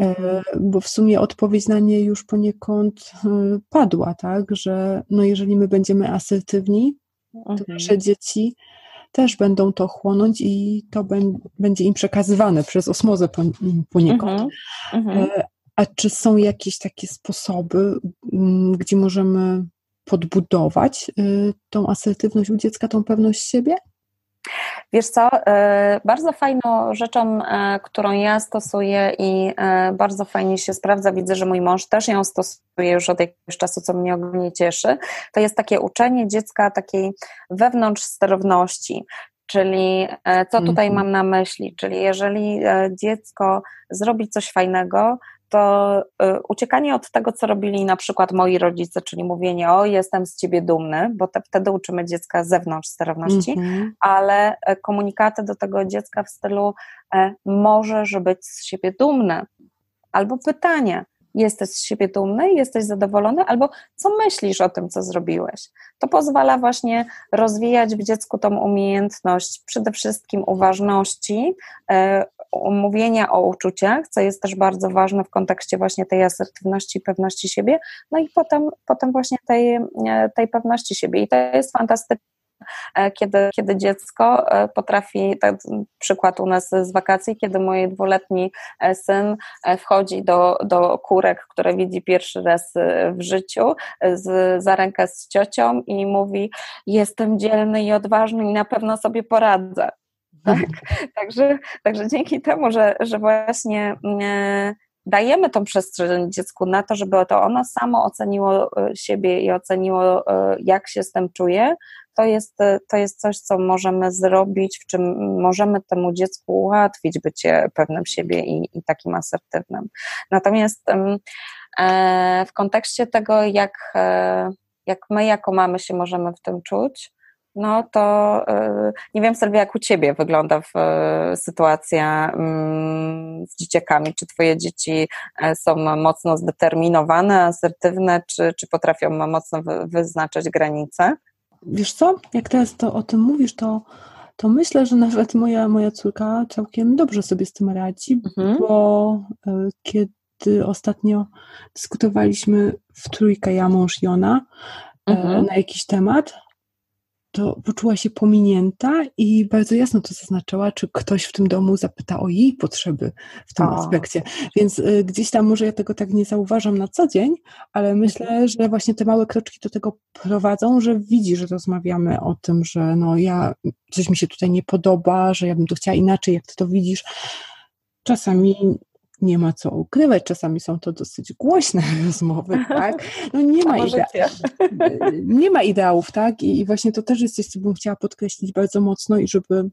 e, mhm. bo w sumie odpowiedź na nie już poniekąd e, padła, tak, że no jeżeli my będziemy asertywni, to mhm. nasze dzieci też będą to chłonąć i to będzie im przekazywane przez osmozę poniekąd. Mhm. E, a czy są jakieś takie sposoby, gdzie możemy podbudować y, tą asertywność u dziecka, tą pewność siebie? Wiesz co, e, bardzo fajną rzeczą, e, którą ja stosuję i bardzo fajnie się sprawdza, widzę, że mój mąż też ją stosuje już od jakiegoś czasu, co mnie ogromnie cieszy, to jest takie uczenie dziecka takiej wewnątrz sterowności, Czyli co tutaj mhm. mam na myśli? Czyli jeżeli dziecko zrobi coś fajnego, to y, uciekanie od tego, co robili na przykład moi rodzice, czyli mówienie, o jestem z ciebie dumny, bo te, wtedy uczymy dziecka z zewnątrz sterowności, mm-hmm. ale e, komunikaty do tego dziecka w stylu e, możesz być z siebie dumny, albo pytanie, jesteś z siebie dumny, jesteś zadowolony, albo co myślisz o tym, co zrobiłeś. To pozwala właśnie rozwijać w dziecku tą umiejętność przede wszystkim uważności, e, mówienia o uczuciach, co jest też bardzo ważne w kontekście właśnie tej asertywności i pewności siebie, no i potem, potem właśnie tej, e, tej pewności siebie. I to jest fantastyczne E, kiedy, kiedy dziecko e, potrafi, tak przykład u nas z wakacji, kiedy mój dwuletni syn wchodzi do, do kurek, które widzi pierwszy raz w życiu, z, za rękę z ciocią i mówi jestem dzielny i odważny i na pewno sobie poradzę. Tak? Także, także dzięki temu, że, że właśnie dajemy tą przestrzeń dziecku na to, żeby to ono samo oceniło siebie i oceniło, jak się z tym czuje, to jest, to jest coś, co możemy zrobić, w czym możemy temu dziecku ułatwić bycie pewnym siebie i, i takim asertywnym. Natomiast e, w kontekście tego, jak, e, jak my jako mamy się możemy w tym czuć, no to e, nie wiem, Sylwia, jak u Ciebie wygląda w, sytuacja mm, z dzieciakami. Czy Twoje dzieci są mocno zdeterminowane, asertywne, czy, czy potrafią mocno wyznaczać granice? Wiesz co, jak teraz to o tym mówisz, to, to myślę, że nawet moja, moja córka całkiem dobrze sobie z tym radzi, mhm. bo e, kiedy ostatnio dyskutowaliśmy w trójkę, ja, mąż i ona, e, mhm. na jakiś temat, to poczuła się pominięta i bardzo jasno to zaznaczała, czy ktoś w tym domu zapyta o jej potrzeby w tym o. aspekcie. Więc y, gdzieś tam może ja tego tak nie zauważam na co dzień, ale myślę, mhm. że właśnie te małe kroczki do tego prowadzą, że widzi, że rozmawiamy o tym, że no ja, coś mi się tutaj nie podoba, że ja bym to chciała inaczej, jak ty to widzisz. Czasami nie ma co ukrywać, czasami są to dosyć głośne rozmowy, tak? No nie ma, idea- nie ma ideałów, tak? I, I właśnie to też jest coś, co bym chciała podkreślić bardzo mocno i żeby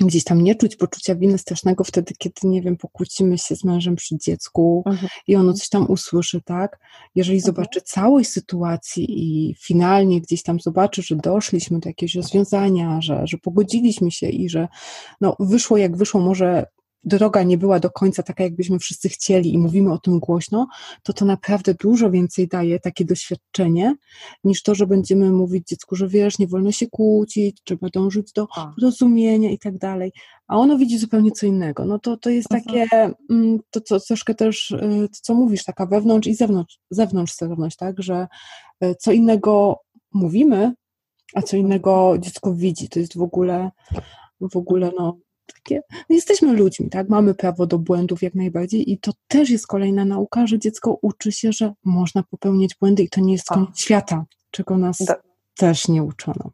gdzieś tam nie czuć poczucia winy strasznego wtedy, kiedy, nie wiem, pokłócimy się z mężem przy dziecku mhm. i ono coś tam usłyszy, tak? Jeżeli mhm. zobaczy całej sytuacji i finalnie gdzieś tam zobaczy, że doszliśmy do jakiegoś rozwiązania, że, że pogodziliśmy się i że no, wyszło jak wyszło, może droga nie była do końca taka, jakbyśmy wszyscy chcieli i mówimy o tym głośno, to to naprawdę dużo więcej daje takie doświadczenie, niż to, że będziemy mówić dziecku, że wiesz, nie wolno się kłócić, trzeba dążyć do rozumienia i tak dalej. A ono widzi zupełnie co innego. No to, to jest takie, mm, to co, troszkę też, y, to co mówisz, taka wewnątrz i zewnątrz, zewnątrz sterowność, tak, że y, co innego mówimy, a co innego dziecko widzi. To jest w ogóle, w ogóle no, takie, no jesteśmy ludźmi, tak? Mamy prawo do błędów jak najbardziej i to też jest kolejna nauka, że dziecko uczy się, że można popełniać błędy i to nie jest koniec świata, czego nas do... też nie uczono.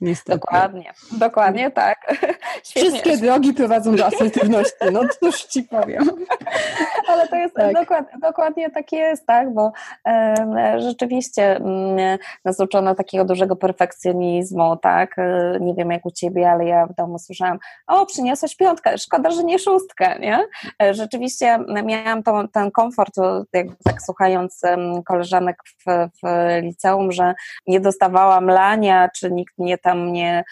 Niestety. Dokładnie, dokładnie tak. Świetnie. Wszystkie drogi prowadzą do asertywności, no cóż ci powiem. Ale to jest tak. dokładnie, dokładnie tak jest, tak, bo e, rzeczywiście m, mm, nas uczono takiego dużego perfekcjonizmu, tak, e, nie wiem jak u ciebie, ale ja w domu słyszałam, o przyniosłeś piątkę, szkoda, że nie szóstkę, nie? E, rzeczywiście miałam to, ten komfort, jakby tak słuchając koleżanek w, w liceum, że nie dostawałam lania, czy nikt nie tam mnie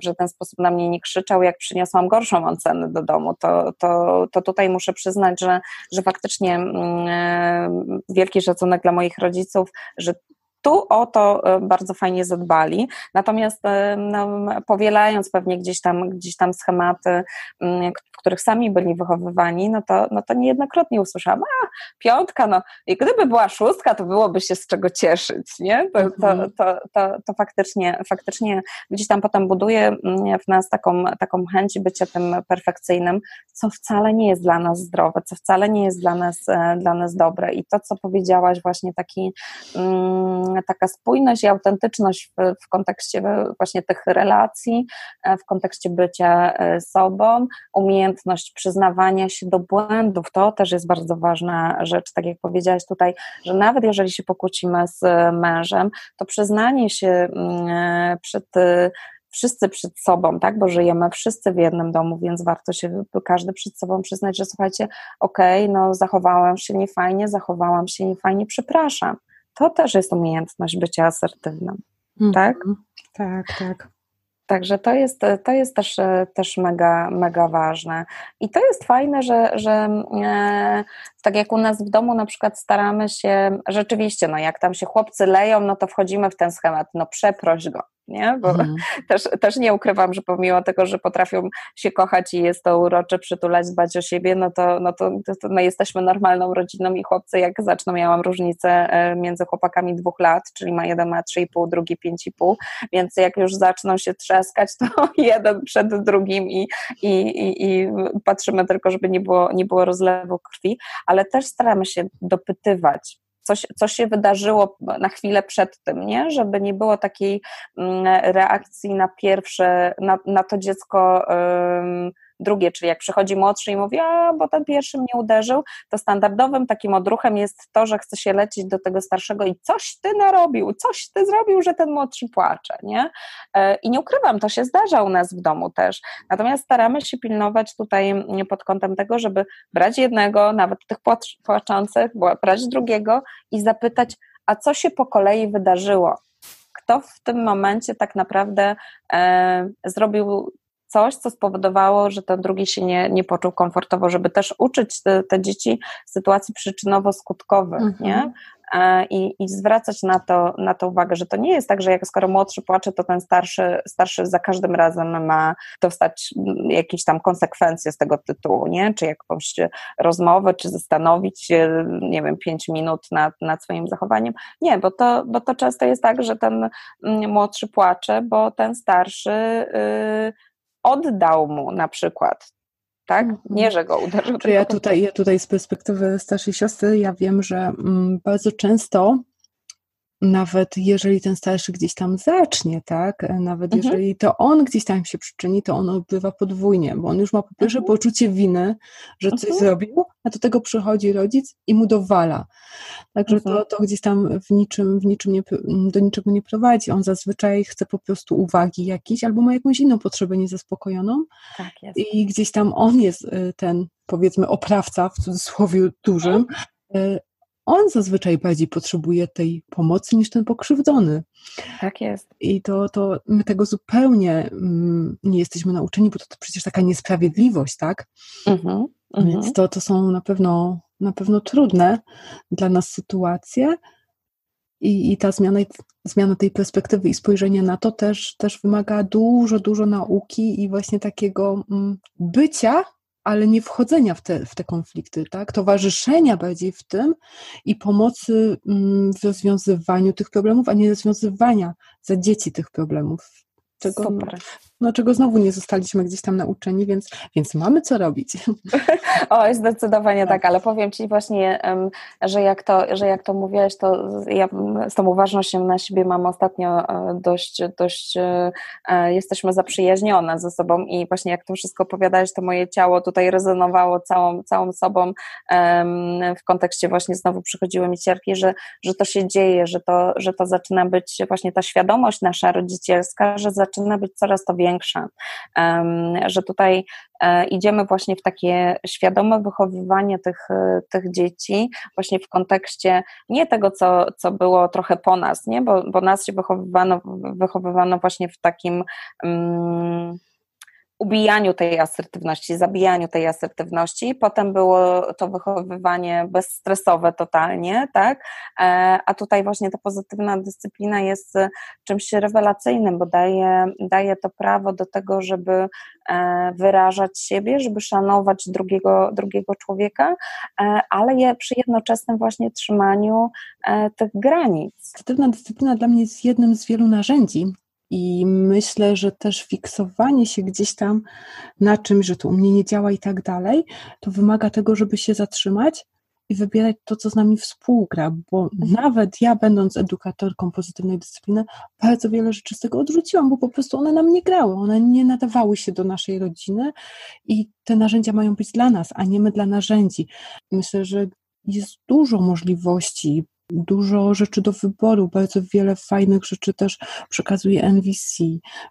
w żaden sposób na mnie nie krzyczał, jak przyniosłam gorszą ocenę do domu, to, to, to tutaj muszę przyznać, że, że faktycznie mm, wielki szacunek dla moich rodziców, że tu o to e, bardzo fajnie zadbali. Natomiast e, no, powielając pewnie gdzieś tam, gdzieś tam schematy, mm, w których sami byli wychowywani, no to, no to niejednokrotnie usłyszałam, a piątka, no i gdyby była szóstka, to byłoby się z czego cieszyć, nie? To, to, mhm. to, to, to faktycznie, faktycznie gdzieś tam potem buduje mm, w nas taką, taką chęć bycia tym perfekcyjnym, co wcale nie jest dla nas zdrowe, co wcale nie jest dla nas, e, dla nas dobre. I to, co powiedziałaś, właśnie taki mm, taka spójność i autentyczność w, w kontekście właśnie tych relacji, e, w kontekście bycia e, sobą, umiejętność przyznawania się do błędów, to też jest bardzo ważna rzecz, tak jak powiedziałaś tutaj, że nawet jeżeli się pokłócimy z mężem, to przyznanie się mm, przed wszyscy przed sobą, tak, bo żyjemy wszyscy w jednym domu, więc warto się każdy przed sobą przyznać, że słuchajcie, okej, okay, no zachowałam się niefajnie, zachowałam się niefajnie, przepraszam. To też jest umiejętność bycia asertywnym, -hmm. tak? Tak, tak. Także to jest, to jest też, też mega, mega ważne. I to jest fajne, że, że e, tak jak u nas w domu na przykład staramy się, rzeczywiście, no jak tam się chłopcy leją, no to wchodzimy w ten schemat, no przeproś go, nie? Bo mhm. też, też nie ukrywam, że pomimo tego, że potrafią się kochać i jest to urocze, przytulać, dbać o siebie, no to, no to, to, to my jesteśmy normalną rodziną i chłopcy jak zaczną, miałam różnicę e, między chłopakami dwóch lat, czyli ma jeden ma 3,5, drugi 5,5, więc jak już zaczną się trzaskać, to jeden przed drugim i, i, i, i patrzymy tylko, żeby nie było, nie było rozlewu krwi, ale też staramy się dopytywać, coś, co się wydarzyło na chwilę przed tym, nie? żeby nie było takiej mm, reakcji na pierwsze, na, na to dziecko drugie, czyli jak przychodzi młodszy i mówi, a bo ten pierwszy mnie uderzył, to standardowym takim odruchem jest to, że chce się lecieć do tego starszego i coś ty narobił, coś ty zrobił, że ten młodszy płacze, nie? E, I nie ukrywam, to się zdarza u nas w domu też. Natomiast staramy się pilnować tutaj mm, pod kątem tego, żeby brać jednego, nawet tych płaczących, brać drugiego i zapytać, a co się po kolei wydarzyło? Kto w tym momencie tak naprawdę e, zrobił coś, co spowodowało, że ten drugi się nie, nie poczuł komfortowo, żeby też uczyć te, te dzieci sytuacji przyczynowo-skutkowych, mhm. nie? E, I, I zwracać na to, na to uwagę, że to nie jest tak, że jak skoro młodszy płacze, to ten starszy, starszy za każdym razem ma dostać jakieś tam konsekwencje z tego tytułu, nie? Czy jakąś rozmowę, czy zastanowić się, nie wiem, pięć minut nad, nad swoim zachowaniem. Nie, bo to, bo to często jest tak, że ten mm, młodszy płacze, bo ten starszy. Yy, oddał mu na przykład, tak? Mhm. Nie, że go uderzył. Ja tutaj, ja tutaj z perspektywy starszej siostry, ja wiem, że mm, bardzo często nawet jeżeli ten starszy gdzieś tam zacznie, tak, e, nawet mhm. jeżeli to on gdzieś tam się przyczyni, to on odbywa podwójnie, bo on już ma po pierwsze mhm. poczucie winy, że coś mhm. zrobił, a do tego przychodzi rodzic i mu dowala. Także to, mhm. to gdzieś tam w niczym, w niczym nie, do niczego nie prowadzi. On zazwyczaj chce po prostu uwagi jakiejś, albo ma jakąś inną potrzebę niezaspokojoną. Tak jest. I gdzieś tam on jest y, ten, powiedzmy, oprawca w cudzysłowie dużym, mhm. y, on zazwyczaj bardziej potrzebuje tej pomocy niż ten pokrzywdzony. Tak jest. I to, to my tego zupełnie mm, nie jesteśmy nauczeni, bo to, to przecież taka niesprawiedliwość, tak? Mhm, Więc mhm. to, to są na pewno, na pewno trudne dla nas sytuacje. I, i ta zmiana, zmiana tej perspektywy i spojrzenia na to też, też wymaga dużo, dużo nauki i właśnie takiego mm, bycia ale nie wchodzenia w te, w te konflikty, tak? Towarzyszenia bardziej w tym i pomocy mm, w rozwiązywaniu tych problemów, a nie rozwiązywania za dzieci tych problemów. Czego, Super no, czego znowu nie zostaliśmy gdzieś tam nauczeni, więc, więc mamy co robić. O, zdecydowanie tak, ale powiem Ci właśnie, że jak to, że jak to mówiłaś, to ja z tą uważnością na siebie mam ostatnio e, dość, dość e, e, jesteśmy zaprzyjaźnione ze sobą i właśnie jak to wszystko opowiadałeś, to moje ciało tutaj rezonowało całą, całą sobą w kontekście właśnie znowu przychodziły mi cierki, że, że to się dzieje, że to, że to zaczyna być właśnie ta świadomość nasza rodzicielska, że zaczyna być coraz to większa że tutaj e, idziemy właśnie w takie świadome wychowywanie tych, e, tych dzieci, właśnie w kontekście nie tego, co, co było trochę po nas, nie? Bo, bo nas się wychowywano, wychowywano właśnie w takim. Um, ubijaniu tej asertywności, zabijaniu tej asertywności. Potem było to wychowywanie bezstresowe totalnie, tak? E, a tutaj właśnie ta pozytywna dyscyplina jest czymś rewelacyjnym, bo daje, daje to prawo do tego, żeby e, wyrażać siebie, żeby szanować drugiego, drugiego człowieka, e, ale je przy jednoczesnym właśnie trzymaniu tych granic. Pozytywna dyscyplina dla mnie jest jednym z wielu narzędzi, i myślę, że też fiksowanie się gdzieś tam na czymś, że to u mnie nie działa i tak dalej, to wymaga tego, żeby się zatrzymać i wybierać to, co z nami współgra, bo mhm. nawet ja, będąc edukatorką pozytywnej dyscypliny, bardzo wiele rzeczy z tego odrzuciłam, bo po prostu one nam nie grały, one nie nadawały się do naszej rodziny i te narzędzia mają być dla nas, a nie my dla narzędzi. Myślę, że jest dużo możliwości, dużo rzeczy do wyboru, bardzo wiele fajnych rzeczy też przekazuje NVC,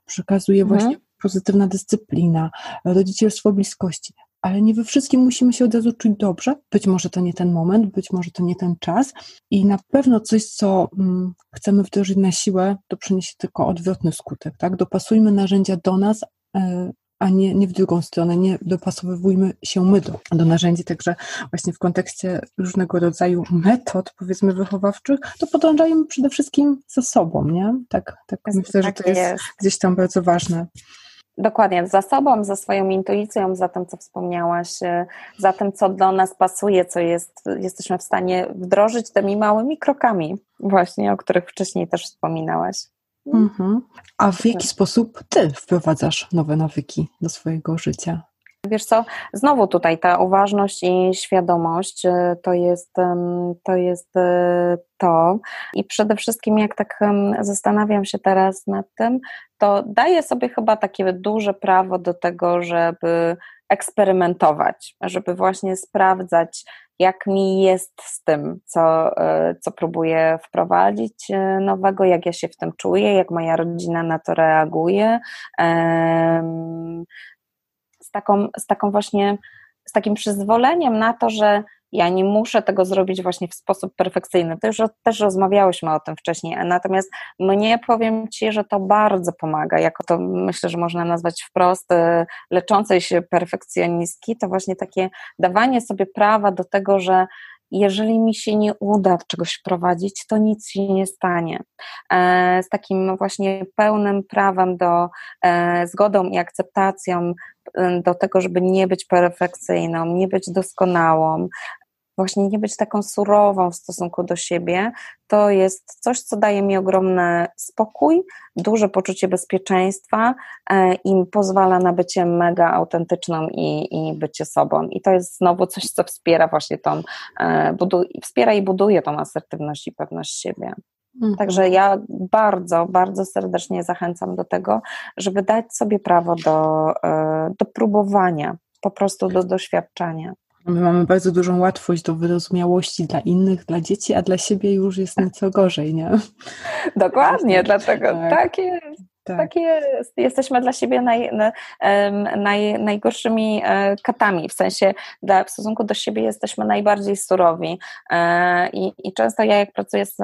przekazuje mhm. właśnie pozytywna dyscyplina, rodzicielstwo bliskości ale nie we wszystkim musimy się od razu czuć dobrze. Być może to nie ten moment, być może to nie ten czas i na pewno coś, co mm, chcemy wdrożyć na siłę, to przyniesie tylko odwrotny skutek, tak? Dopasujmy narzędzia do nas, e, a nie, nie w drugą stronę, nie dopasowujmy się my do, do narzędzi, także właśnie w kontekście różnego rodzaju metod, powiedzmy, wychowawczych, to podążajmy przede wszystkim za sobą, nie? Tak, tak myślę, że to jest, jest gdzieś tam bardzo ważne. Dokładnie, za sobą, za swoją intuicją, za tym, co wspomniałaś, e, za tym, co do nas pasuje, co jest, jesteśmy w stanie wdrożyć tymi małymi krokami, właśnie, o których wcześniej też wspominałaś. Mhm. A w jaki sposób ty wprowadzasz nowe nawyki do swojego życia? Wiesz co, znowu tutaj ta uważność i świadomość e, to jest, to jest e, to. I przede wszystkim, jak tak zastanawiam się teraz nad tym, to daję sobie chyba takie duże prawo do tego, żeby eksperymentować, żeby właśnie sprawdzać, jak mi jest z tym, co, e, co próbuję wprowadzić nowego, jak ja się w tym czuję, jak moja rodzina na to reaguje z taką, z taką właśnie, z takim przyzwoleniem na to, że ja nie muszę tego zrobić właśnie w sposób perfekcyjny. To już też rozmawiałyśmy o tym wcześniej, natomiast mnie powiem Ci, że to bardzo pomaga, jako to myślę, że można nazwać wprost y, leczącej się perfekcjonistki, to właśnie takie dawanie sobie prawa do tego, że jeżeli mi się nie uda czegoś wprowadzić, to nic się nie stanie. E, z takim właśnie pełnym prawem do e, zgodą i akceptacją e, do tego, żeby nie być perfekcyjną, nie być doskonałą, właśnie nie być taką surową w stosunku do siebie, to jest coś, co daje mi ogromny spokój, duże poczucie bezpieczeństwa e, i pozwala na bycie mega autentyczną i, i bycie sobą. I to jest znowu coś, co wspiera właśnie tą, e, budu- wspiera i buduje tą asertywność i pewność siebie. Mhm. Także ja bardzo, bardzo serdecznie zachęcam do tego, żeby dać sobie prawo do, e, do próbowania, po prostu do doświadczania. My mamy bardzo dużą łatwość do wyrozumiałości dla innych, dla dzieci, a dla siebie już jest nieco gorzej, nie? Dokładnie, dlatego tak, tak jest. Tak. tak. jest. Jesteśmy dla siebie naj, naj, najgorszymi e, katami, w sensie dla, w stosunku do siebie jesteśmy najbardziej surowi. E, I, I często ja, jak pracuję z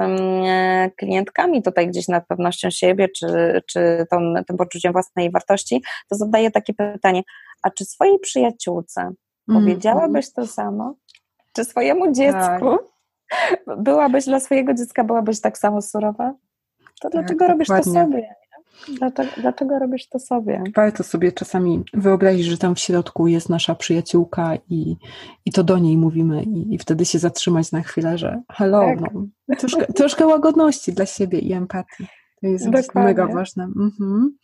klientkami tutaj gdzieś nad pewnością siebie, czy, czy tą, tym poczuciem własnej wartości, to zadaję takie pytanie, a czy swojej przyjaciółce. Powiedziałabyś to samo? Czy swojemu dziecku tak. byłabyś dla swojego dziecka, byłabyś tak samo surowa? To tak, dlaczego robisz to sobie? Dlaczego, dlaczego robisz to sobie? Warto sobie czasami wyobrazić, że tam w środku jest nasza przyjaciółka i, i to do niej mówimy i, i wtedy się zatrzymać na chwilę, że hello, tak. no, troszkę, troszkę łagodności dla siebie i empatii. To jest Dokładnie. mega ważne. Mhm.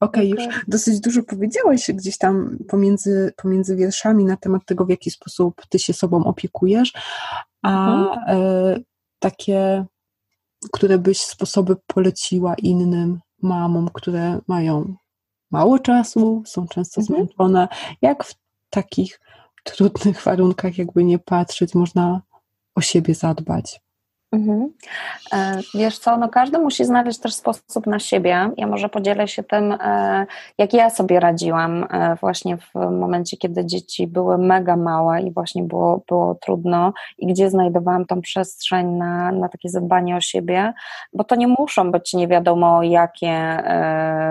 Okej, okay, już dosyć dużo powiedziałeś gdzieś tam pomiędzy, pomiędzy wierszami na temat tego, w jaki sposób ty się sobą opiekujesz, a mhm. e, takie, które byś sposoby poleciła innym mamom, które mają mało czasu, są często mhm. zmęczone, jak w takich trudnych warunkach, jakby nie patrzeć, można o siebie zadbać. Mhm. E, wiesz co, no każdy musi znaleźć też sposób na siebie. Ja może podzielę się tym, e, jak ja sobie radziłam e, właśnie w momencie, kiedy dzieci były mega małe i właśnie było, było trudno i gdzie znajdowałam tą przestrzeń na, na takie zadbanie o siebie, bo to nie muszą być nie wiadomo jakie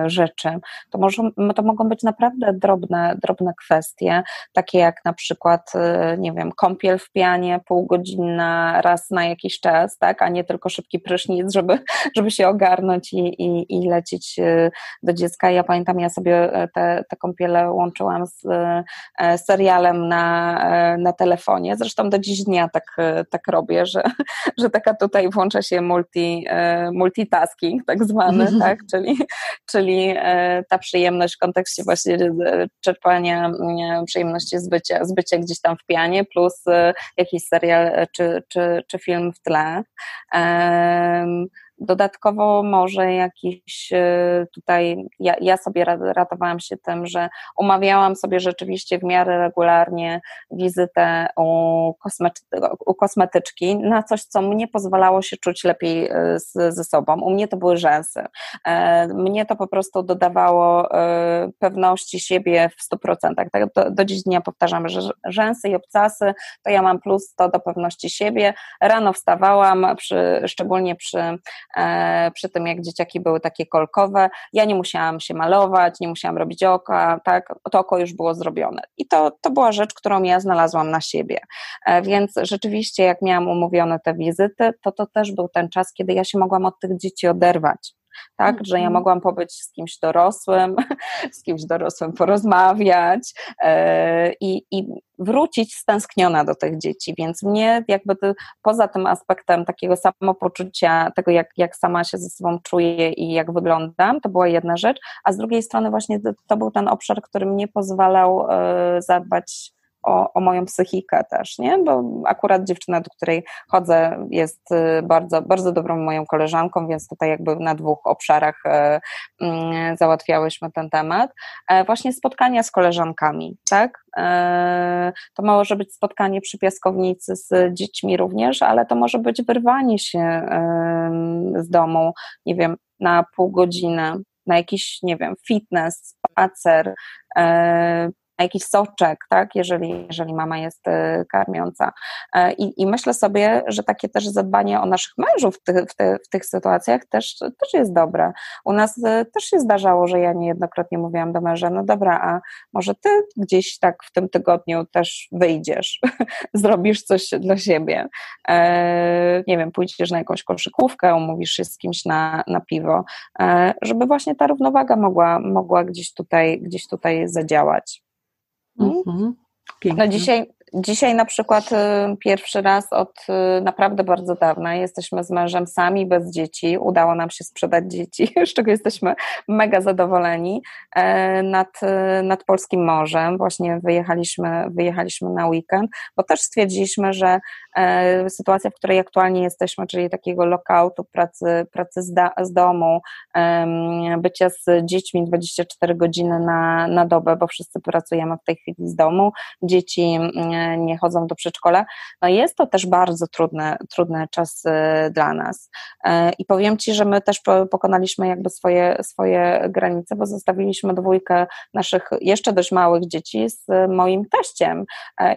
rzeczy. To, może, to mogą być naprawdę drobne, drobne kwestie, takie jak na przykład, nie wiem, kąpiel w pianie półgodzinna raz na jakiś czas, stres, tak, a nie tylko szybki prysznic, żeby, żeby się ogarnąć i, i, i lecieć do dziecka. Ja pamiętam, ja sobie te, te kąpiele łączyłam z serialem na, na telefonie, zresztą do dziś dnia tak, tak robię, że, że taka tutaj włącza się multi, multitasking tak zwany, tak, czyli, czyli ta przyjemność w kontekście właśnie czerpania przyjemności z bycia, z bycia gdzieś tam w pianie, plus jakiś serial czy, czy, czy film w tle. Um, Dodatkowo może jakiś e, tutaj, ja, ja, sobie ratowałam się tym, że umawiałam sobie rzeczywiście w miarę regularnie wizytę u, u kosmetyczki na coś, co mnie pozwalało się czuć lepiej e, z, ze sobą. U mnie to były rzęsy. E, mnie to po prostu dodawało pewności siebie w 100%. Tak, do, do dziś dnia powtarzam, że rzęsy i obcasy to ja mam plus to do pewności siebie. Rano wstawałam, przy, szczególnie przy przy tym jak dzieciaki były takie kolkowe, ja nie musiałam się malować, nie musiałam robić oka, tak, to oko już było zrobione. I to, to była rzecz, którą ja znalazłam na siebie. E, więc rzeczywiście, jak miałam umówione te wizyty, to to też był ten czas, kiedy ja się mogłam od tych dzieci oderwać tak, że ja mhm. mogłam pobyć z kimś dorosłym, z kimś dorosłym porozmawiać yy, i, i wrócić stęskniona do tych dzieci, więc mnie jakby to, poza tym aspektem takiego samopoczucia, tego jak, jak sama się ze sobą czuję i jak wyglądam, to była jedna rzecz, a z drugiej strony właśnie to, to był ten obszar, który mnie pozwalał yy, zadbać o, o moją psychikę też, nie? Bo akurat dziewczyna, do której chodzę, jest y, bardzo, bardzo dobrą moją koleżanką, więc tutaj jakby na dwóch obszarach e, mm, załatwiałyśmy ten temat. E, właśnie spotkania z koleżankami, tak? E, to może być spotkanie przy piaskownicy z dziećmi również, ale to może być wyrwanie się z domu, nie wiem, na pół godziny, na jakiś, nie wiem, fitness, spacer, jakiś soczek, tak, jeżeli, jeżeli mama jest e, karmiąca. E, I, I myślę sobie, że takie też zadbanie o naszych mężów w, ty, w, ty, w tych sytuacjach też, też jest dobre. U nas e, też się zdarzało, że ja niejednokrotnie mówiłam do męża, no dobra, a może ty gdzieś tak w tym tygodniu też wyjdziesz, zrobisz coś dla siebie. nie wiem, pójdziesz na jakąś koszykówkę, umówisz się z kimś na, na piwo, żeby właśnie ta równowaga mogła, mogła gdzieś tutaj, gdzieś tutaj zadziałać. Mhm. No dzisiaj, dzisiaj na przykład y, pierwszy raz od y, naprawdę bardzo dawna jesteśmy z mężem sami, bez dzieci. Udało nam się sprzedać dzieci, z czego jesteśmy mega zadowoleni. E, nad, y, nad Polskim Morzem właśnie wyjechaliśmy, wyjechaliśmy na weekend, bo też stwierdziliśmy, że sytuacja, w której aktualnie jesteśmy, czyli takiego lockoutu, pracy, pracy z, da, z domu, bycia z dziećmi 24 godziny na, na dobę, bo wszyscy pracujemy w tej chwili z domu, dzieci mm, nie chodzą do przedszkola, no jest to też bardzo trudny, trudny czas e, dla nas. E, I powiem Ci, że my też pokonaliśmy jakby swoje, swoje granice, bo zostawiliśmy dwójkę naszych jeszcze dość małych dzieci z moim teściem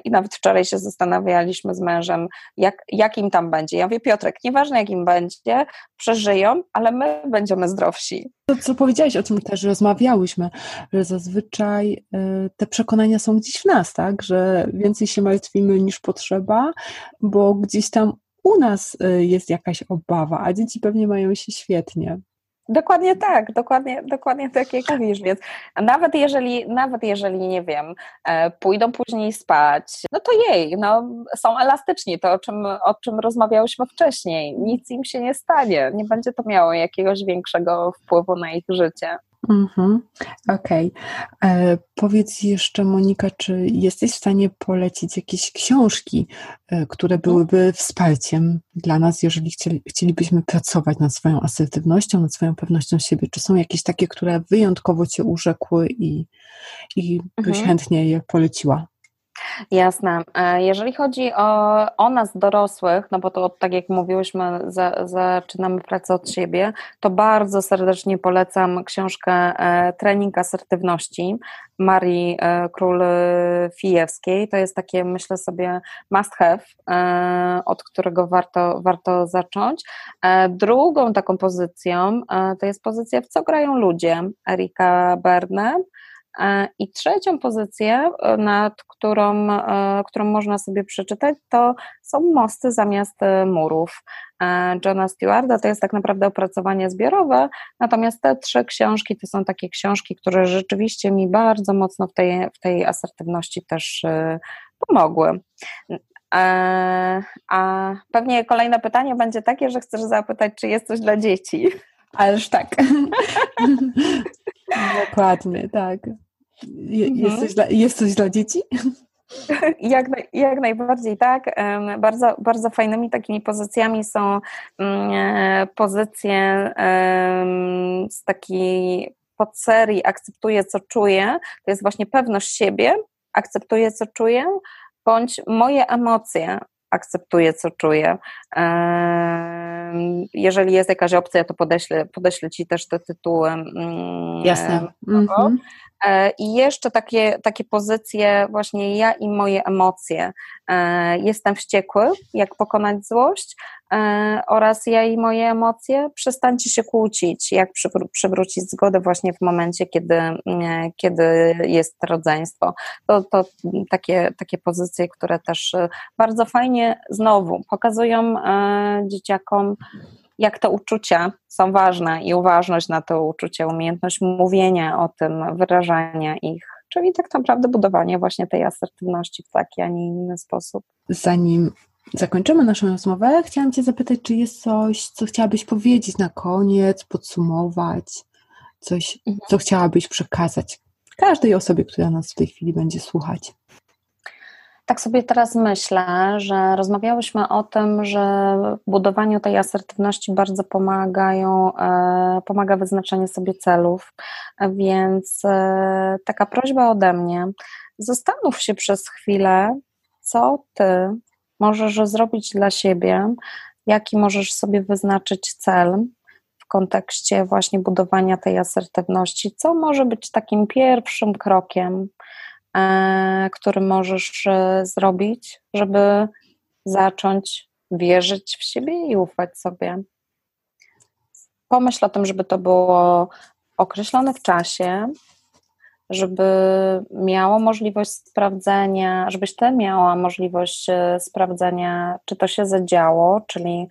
i nawet wczoraj się zastanawialiśmy z mężem, jak, jak im tam będzie. Ja mówię, Piotrek, nieważne jak im będzie, przeżyją, ale my będziemy zdrowsi. To, co powiedziałeś, o czym też rozmawiałyśmy, że zazwyczaj y, te przekonania są gdzieś w nas, tak, że więcej się martwimy niż potrzeba, bo gdzieś tam u nas y, jest jakaś obawa, a dzieci pewnie mają się świetnie. Dokładnie tak, dokładnie, dokładnie tak jak mówisz, więc nawet jeżeli, nawet jeżeli, nie wiem, e, pójdą później spać, no to jej, no, są elastyczni, to o czym, o czym rozmawiałyśmy wcześniej, nic im się nie stanie, nie będzie to miało jakiegoś większego wpływu na ich życie. Mhm, Okej. Okay. E, powiedz jeszcze, Monika, czy jesteś w stanie polecić jakieś książki, e, które byłyby wsparciem dla nas, jeżeli chcieli, chcielibyśmy pracować nad swoją asertywnością, nad swoją pewnością siebie? Czy są jakieś takie, które wyjątkowo Cię urzekły i, i byś mhm. chętnie je poleciła? Jasne. E, jeżeli chodzi o, o nas dorosłych, no bo to tak jak mówiłyśmy, za, zaczynamy pracę od siebie, to bardzo serdecznie polecam książkę e, Trening Asertywności Marii e, Król Fijewskiej. To jest takie, myślę sobie, must have, od którego warto, warto zacząć. Drugą taką pozycją to jest pozycja W co grają ludzie Erika Berne. I trzecią pozycję, nad którą, którą można sobie przeczytać, to są mosty zamiast murów. Johna Stewarda to jest tak naprawdę opracowanie zbiorowe, natomiast te trzy książki to są takie książki, które rzeczywiście mi bardzo mocno w tej, w tej asertywności też pomogły. E, a pewnie kolejne pytanie będzie takie, że chcesz zapytać, czy jest coś dla dzieci. Ależ tak. Dokładnie, tak. Je, jest, mhm. coś dla, jest coś dla dzieci? Jak, jak najbardziej tak. Bardzo, bardzo fajnymi takimi pozycjami są mm, e, pozycje z takiej podserii Akceptuję, co czuję. To jest właśnie pewność siebie, akceptuję, co czuję, bądź moje emocje akceptuję, co czuję. Jeżeli jest jakaś opcja, to podeślę, podeślę Ci też te tytuły. Mm, Jasne. Mhm. E, I jeszcze takie, takie pozycje, właśnie ja i moje emocje. E, jestem wściekły, jak pokonać złość, e, oraz ja i moje emocje. Przestańcie się kłócić, jak przywrócić zgodę właśnie w momencie, kiedy, kiedy jest rodzeństwo. To, to takie, takie pozycje, które też bardzo fajnie znowu pokazują dzieciakom, jak te uczucia są ważne i uważność na te uczucia, umiejętność mówienia o tym, wyrażania ich, czyli tak naprawdę budowanie właśnie tej asertywności w taki, a nie inny sposób. Zanim zakończymy naszą rozmowę, chciałam Cię zapytać, czy jest coś, co chciałabyś powiedzieć na koniec, podsumować, coś, mhm. co chciałabyś przekazać każdej osobie, która nas w tej chwili będzie słuchać. Tak sobie teraz myślę, że rozmawiałyśmy o tym, że w budowaniu tej asertywności bardzo pomagają, e, pomaga wyznaczenie sobie celów, więc e, taka prośba ode mnie, zastanów się przez chwilę, co ty możesz zrobić dla siebie, jaki możesz sobie wyznaczyć cel w kontekście właśnie budowania tej asertywności, co może być takim pierwszym krokiem, który możesz e, zrobić, żeby zacząć wierzyć w siebie i ufać sobie. Pomyśl o tym, żeby to było określone w czasie, żeby miało możliwość sprawdzenia, żebyś ty miała możliwość e, sprawdzenia, czy to się zadziało, czyli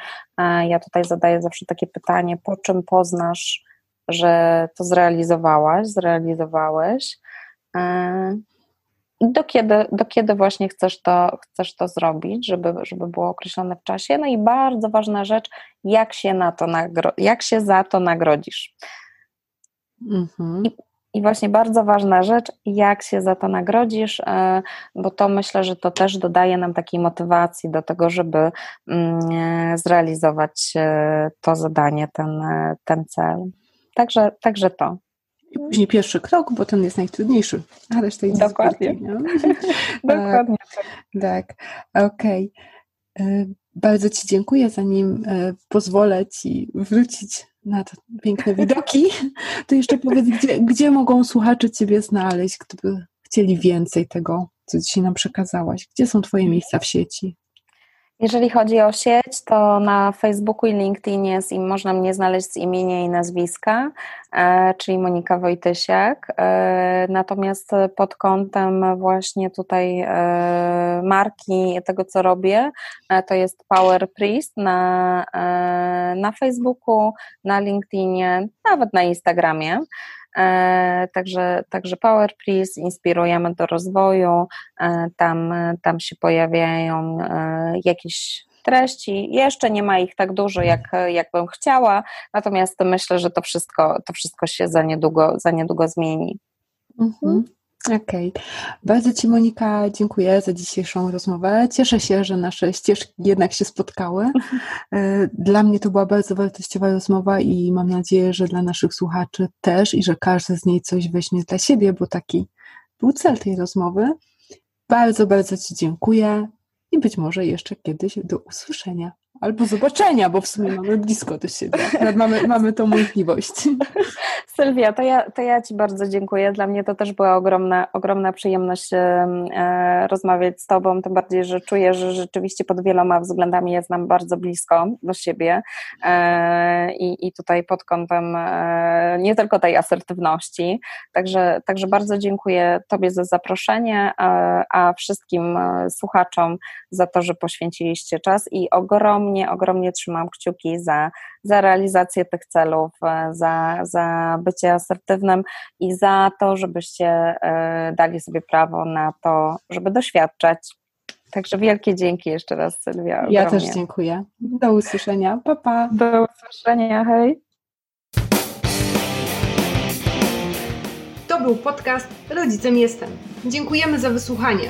ja tutaj zadaję zawsze takie pytanie, po czym poznasz, że to zrealizowałaś, zrealizowałeś do kiedy, do kiedy właśnie chcesz to, chcesz to zrobić, żeby, żeby było określone w czasie. No i bardzo ważna rzecz, jak się, na to nagro- jak się za to nagrodzisz. Mhm. I, I właśnie bardzo ważna rzecz, jak się za to nagrodzisz, e, bo to myślę, że to też dodaje nam takiej motywacji do tego, żeby mm, e, zrealizować e, to zadanie, ten, ten cel. Także, także to. I później pierwszy krok, bo ten jest najtrudniejszy, a reszta jest Dokładnie. Dokładnie. tak, tak. okej. Okay. E, bardzo Ci dziękuję. Zanim e, pozwolę Ci wrócić na te piękne widoki, to jeszcze powiedz, gdzie, gdzie mogą słuchacze Ciebie znaleźć, gdyby chcieli więcej tego, co dzisiaj nam przekazałaś? Gdzie są Twoje miejsca w sieci? Jeżeli chodzi o sieć, to na Facebooku i LinkedInie można mnie znaleźć z imienia i nazwiska, e, czyli Monika Wojtysiak. E, natomiast pod kątem właśnie tutaj e, marki, tego co robię, to jest Power Priest na, na Facebooku, na LinkedInie, nawet na Instagramie. E, także, także Power inspirujemy do rozwoju, e, tam, tam się pojawiają e, jakieś treści. Jeszcze nie ma ich tak dużo, jak, jak bym chciała, natomiast myślę, że to wszystko, to wszystko się za niedługo, za niedługo zmieni. Mhm. Okej. Okay. Bardzo Ci, Monika, dziękuję za dzisiejszą rozmowę. Cieszę się, że nasze ścieżki jednak się spotkały. E, dla mnie to była bardzo wartościowa rozmowa i mam nadzieję, że dla naszych słuchaczy też i że każdy z niej coś weźmie dla siebie, bo taki był cel tej rozmowy. Bardzo, bardzo Ci dziękuję i być może jeszcze kiedyś do usłyszenia. Albo zobaczenia, bo w sumie mamy blisko do siebie. Mamy, mamy tą możliwość. Sylwia, to ja, to ja Ci bardzo dziękuję. Dla mnie to też była ogromna, ogromna przyjemność e, rozmawiać z Tobą, tym bardziej, że czuję, że rzeczywiście pod wieloma względami jest nam bardzo blisko do siebie. E, i, i tutaj pod kątem nie tylko tej asertywności. Także, także bardzo dziękuję Tobie za zaproszenie, a wszystkim słuchaczom za to, że poświęciliście czas i ogromnie, ogromnie trzymam kciuki za, za realizację tych celów, za, za bycie asertywnym i za to, żebyście dali sobie prawo na to, żeby doświadczać. Także wielkie dzięki jeszcze raz, Sylwia. Ogromnie. Ja też dziękuję. Do usłyszenia. Pa, pa. Do usłyszenia. Hej. To był podcast Rodzicem Jestem. Dziękujemy za wysłuchanie.